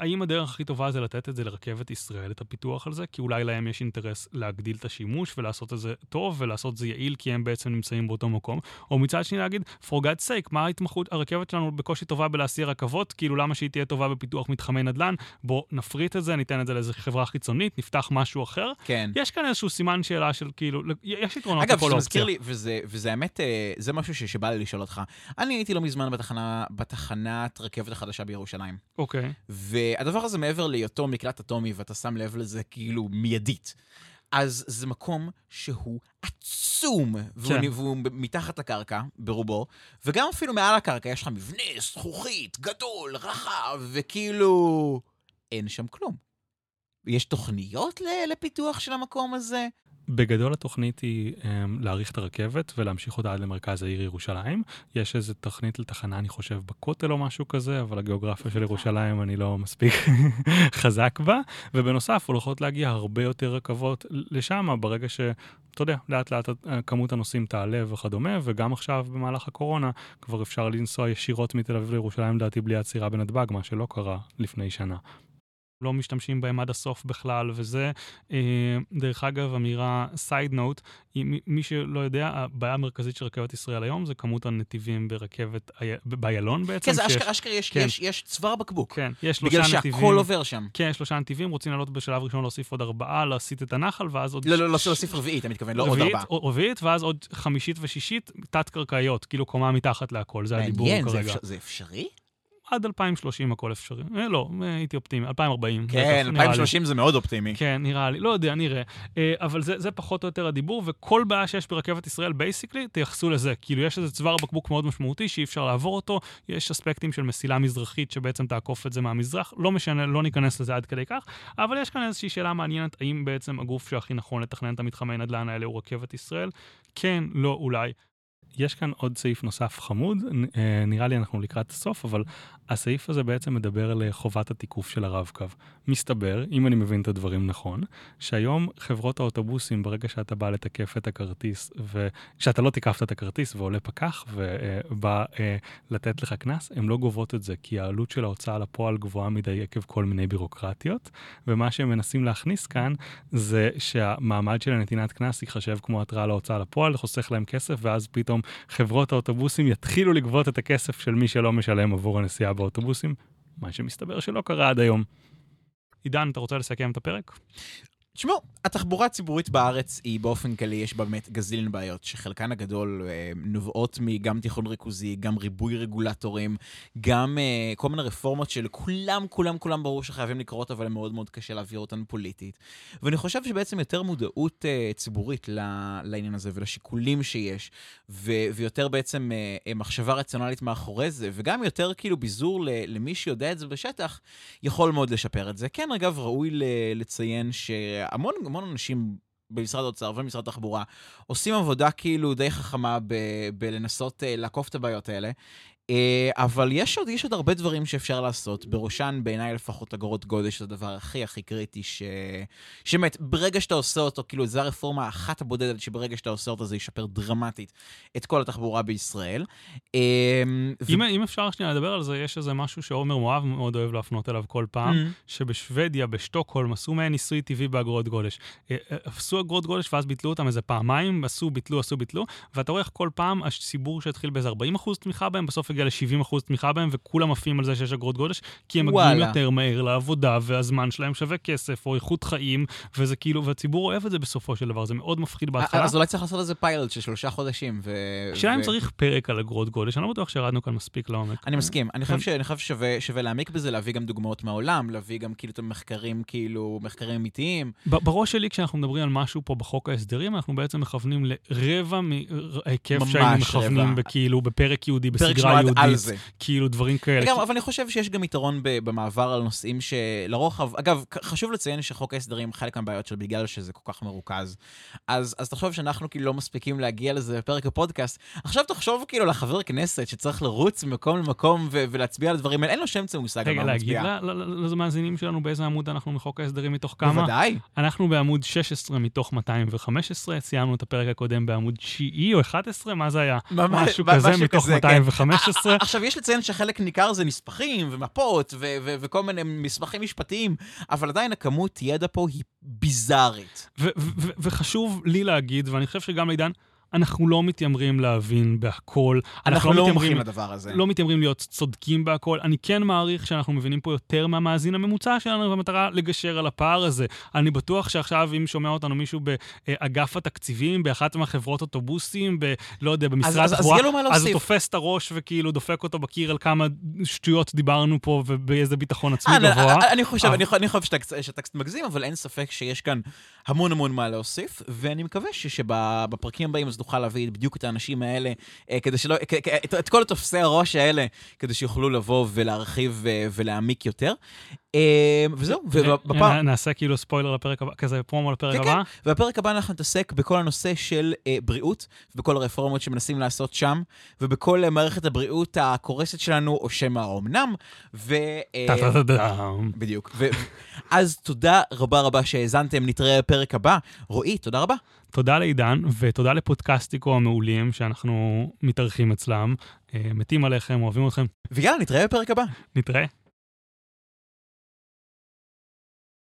האם הדרך הכי טובה זה לתת את זה לרכבת ישראל, את הפיתוח על זה? כי אולי להם יש אינטרס להגדיל את השימוש ולעשות את זה טוב ולעשות את זה יעיל, כי הם בעצם נמצאים באותו מקום. או מצד שני להגיד, for God's sake, מה ההתמחות, הרכבת שלנו בקושי טובה בלהסיע רכבות, כאילו למה שהיא תהיה טובה בפיתוח מתחמי נדל"ן? בוא נפריט את זה, ניתן את זה לאיזו חברה חיצונית, נפתח משהו אחר. כן. יש כאן איזשהו סימן שאלה של כאילו, יש יתרונות אגב, לכל זה מזכיר. לי, וזה, וזה האמת, אה, זה משהו ש- שבא לי לשאול אותך. אני הייתי לא מזמן בתחנה, בתחנת רכבת החדשה בירושלים. אוקיי. והדבר הזה מעבר להיותו מקלט אטומי, ואתה שם לב לזה כאילו מיידית. אז זה מקום שהוא עצום, והוא, כן. והוא מתחת לקרקע, ברובו, וגם אפילו מעל הקרקע יש לך מבנה זכוכית, גדול, רחב, וכאילו... אין שם כלום. יש תוכניות לפיתוח של המקום הזה? בגדול התוכנית היא um, להאריך את הרכבת ולהמשיך אותה עד למרכז העיר ירושלים. יש איזו תוכנית לתחנה, אני חושב, בכותל או משהו כזה, אבל הגיאוגרפיה של ירושלים אני לא מספיק חזק בה. ובנוסף, הולכות להגיע הרבה יותר רכבות לשם, ברגע ש... אתה יודע, לאט לאט כמות הנוסעים תעלה וכדומה, וגם עכשיו במהלך הקורונה כבר אפשר לנסוע ישירות מתל אביב לירושלים, לדעתי, בלי עצירה בנתב"ג, מה שלא קרה לפני שנה. לא משתמשים בהם עד הסוף בכלל, וזה, אה, דרך אגב, אמירה סייד נוט, מי שלא יודע, הבעיה המרכזית של רכבת ישראל היום זה כמות הנתיבים ברכבת, אי- באיילון בעצם. כן, זה שיש- אשכרה, אשכרה יש, כן. יש, יש צוואר בקבוק. כן, יש שלושה בגלל נתיבים. שהכל עובר שם. כן, יש שלושה נתיבים, רוצים לעלות בשלב ראשון להוסיף עוד ארבעה, להסיט את הנחל, ואז עוד... לא, לא, לא, ש- להוסיף רביעית, אתה מתכוון, לא עוד רביעית, ארבעה. או- רביעית, ואז עוד חמישית ושישית, תת-קרקעיות, כאילו קומה מתחת להכל, זה הדיבור כרגע. זה אפשרי? עד 2030 הכל אפשרי. אה, לא, אה, הייתי אופטימי, 2040. כן, בטח, נראה לי. 2030 זה מאוד אופטימי. כן, נראה לי, לא יודע, נראה. אה, אבל זה, זה פחות או יותר הדיבור, וכל בעיה שיש ברכבת ישראל, basically, תייחסו לזה. כאילו, יש איזה צוואר בקבוק מאוד משמעותי שאי אפשר לעבור אותו, יש אספקטים של מסילה מזרחית שבעצם תעקוף את זה מהמזרח, לא משנה, לא ניכנס לזה עד כדי כך, אבל יש כאן איזושהי שאלה מעניינת, האם בעצם הגוף שהכי נכון לתכנן את המתחמי נדל"ן האלה הוא רכבת ישראל? כן, לא, אולי. יש כאן עוד סעיף נוסף חמוד, אה, נראה לי אנחנו לקראת הסוף, אבל הסעיף הזה בעצם מדבר על אה, חובת התיקוף של הרב-קו. מסתבר, אם אני מבין את הדברים נכון, שהיום חברות האוטובוסים, ברגע שאתה בא לתקף את הכרטיס, וכשאתה לא תיקפת את הכרטיס ועולה פקח ובא אה, לתת לך קנס, הן לא גובות את זה, כי העלות של ההוצאה לפועל גבוהה מדי עקב כל מיני בירוקרטיות, ומה שהם מנסים להכניס כאן זה שהמעמד של הנתינת קנס ייחשב כמו התראה להוצאה לפועל, חוסך להם כסף, ואז פתאום חברות האוטובוסים יתחילו לגבות את הכסף של מי שלא משלם עבור הנסיעה באוטובוסים, מה שמסתבר שלא קרה עד היום. עידן, אתה רוצה לסכם את הפרק? תשמעו, התחבורה הציבורית בארץ היא באופן כללי, יש בה באמת גזילין בעיות, שחלקן הגדול אה, נובעות מגם תיכון ריכוזי, גם ריבוי רגולטורים, גם אה, כל מיני רפורמות של כולם, כולם, ברור שחייבים לקרות, אבל מאוד מאוד קשה להעביר אותן פוליטית. ואני חושב שבעצם יותר מודעות אה, ציבורית לעניין הזה ולשיקולים שיש, ו- ויותר בעצם אה, אה, מחשבה רציונלית מאחורי זה, וגם יותר כאילו ביזור למי שיודע את זה בשטח, יכול מאוד לשפר את זה. כן, אגב, ראוי לציין ש... המון, המון אנשים במשרד האוצר ובמשרד התחבורה עושים עבודה כאילו די חכמה בלנסות uh, לעקוף את הבעיות האלה. אה, אבל יש עוד, יש עוד הרבה דברים שאפשר לעשות, בראשן בעיניי לפחות אגרות גודש זה הדבר הכי הכי קריטי, ש... שבאמת, ברגע שאתה עושה אותו, כאילו זו הרפורמה האחת הבודדת שברגע שאתה עושה אותו זה ישפר דרמטית את כל התחבורה בישראל. אה, אם, ו... אם אפשר שנייה לדבר על זה, יש איזה משהו שעומר מואב מאוד אוהב להפנות אליו כל פעם, mm-hmm. שבשוודיה, בשטוקהולם, עשו מעין ניסוי טבעי באגרות גודש. אה, עשו אגרות גודש ואז ביטלו אותם איזה פעמיים, עשו, ביטלו, עשו, ביטלו, ואתה רואה איך כל פעם הציבור שהתחיל באיזה 40% תמיכה בהם, בסוף הגיע ל-70% תמיכה בהם, וכולם עפים על זה שיש אגרות גודש, כי הם מגיעים יותר מהר לעבודה, והזמן שלהם שווה כסף, או איכות חיים, וזה כאילו, והציבור אוהב את זה בסופו של דבר, זה מאוד מפחיד בהתחלה. אז אולי צריך לעשות איזה פיילוט של שלושה חודשים. השאלה אם צריך פרק על אגרות גודש, אני לא בטוח שירדנו כאן מספיק לעומק. אני מסכים, אני חושב כן. ששווה להעמיק בזה, להביא גם דוגמאות מהעולם, להביא גם כאילו את המחקרים, כאילו, מחקרים אמיתיים. בראש שלי, כשאנחנו מדברים על משהו פה בחוק ההסדרים, אנחנו בעצם מכוונים לרבע מההיקף שהיינו מכוונים בכאילו, בפרק יהודי, בסדרה יהודית. זה. כאילו דברים כאלה. גם, אבל אני חושב שיש גם יתרון במעבר על נושאים שלרוחב, אגב, חשוב לציין שחוק ההסדרים, חלק מהבעיות שלו בגלל שזה כל כך מרוכז. אז, אז תחשוב שאנחנו כאילו לא מספיקים להגיע לזה בפרק הפודקאסט. עכשיו תחשוב כאילו לחבר כנסת שצריך לרוץ ממקום למקום ו- ולהצביע על הדברים האלה, אין לו שם צא מושג על מה הוא מצביע. רגע, להגיד למאזינים שלנו באיזה עמוד אנחנו מחוק ההסדרים מתוך כמה? בוודאי. אנחנו בעמוד 16 מתוך 215, סיימנו את הפרק הקודם בעמוד 9 או 11, מה זה היה? ממש, משהו כזה מתוך 215. כן. עכשיו, יש לציין שחלק ניכר זה נספחים ומפות ו- ו- וכל מיני מסמכים משפטיים, אבל עדיין הכמות ידע פה היא ביזארית. וחשוב לי להגיד, ואני חושב שגם לעידן, אנחנו לא מתיימרים להבין בהכל. אנחנו, אנחנו לא מומחים לדבר הזה. לא מתיימרים להיות צודקים בהכל. אני כן מעריך שאנחנו מבינים פה יותר מהמאזין הממוצע שלנו, במטרה לגשר על הפער הזה. אני בטוח שעכשיו, אם שומע אותנו מישהו באגף התקציבים, באחת מהחברות אוטובוסים, ב... לא יודע, במשרד התחבורה, אז, אז, אז הוא תופס את הראש וכאילו דופק אותו בקיר על כמה שטויות דיברנו פה ובאיזה ביטחון עצמי אני, גבוה. אני, אני חושב, אני, אני חושב שאתה, שאתה קצת מגזים, אבל אין ספק שיש כאן המון המון מה להוסיף, ואני מקווה שבפרקים הבאים אז נוכל להביא בדיוק את האנשים האלה, אה, כדי שלא, את, את כל תופסי הראש האלה, כדי שיוכלו לבוא ולהרחיב אה, ולהעמיק יותר. אה, וזהו, ובפעם... נעשה כאילו ספוילר לפרק הבא, כזה פרומו לפרק כן, הבא. כן, ובפרק הבא אנחנו נתעסק בכל הנושא של בריאות, ובכל הרפורמות שמנסים לעשות שם, ובכל מערכת הבריאות הקורסת שלנו, או שמא האומנם, ו... בדיוק. אז תודה רבה רבה שהאזנתם, נתראה בפרק הבא. רועי, תודה רבה. תודה לעידן, ותודה לפודקאסטיקו המעולים שאנחנו מתארחים אצלם. אה, מתים עליכם, אוהבים אתכם. ויאללה, נתראה בפרק הבא. נתראה.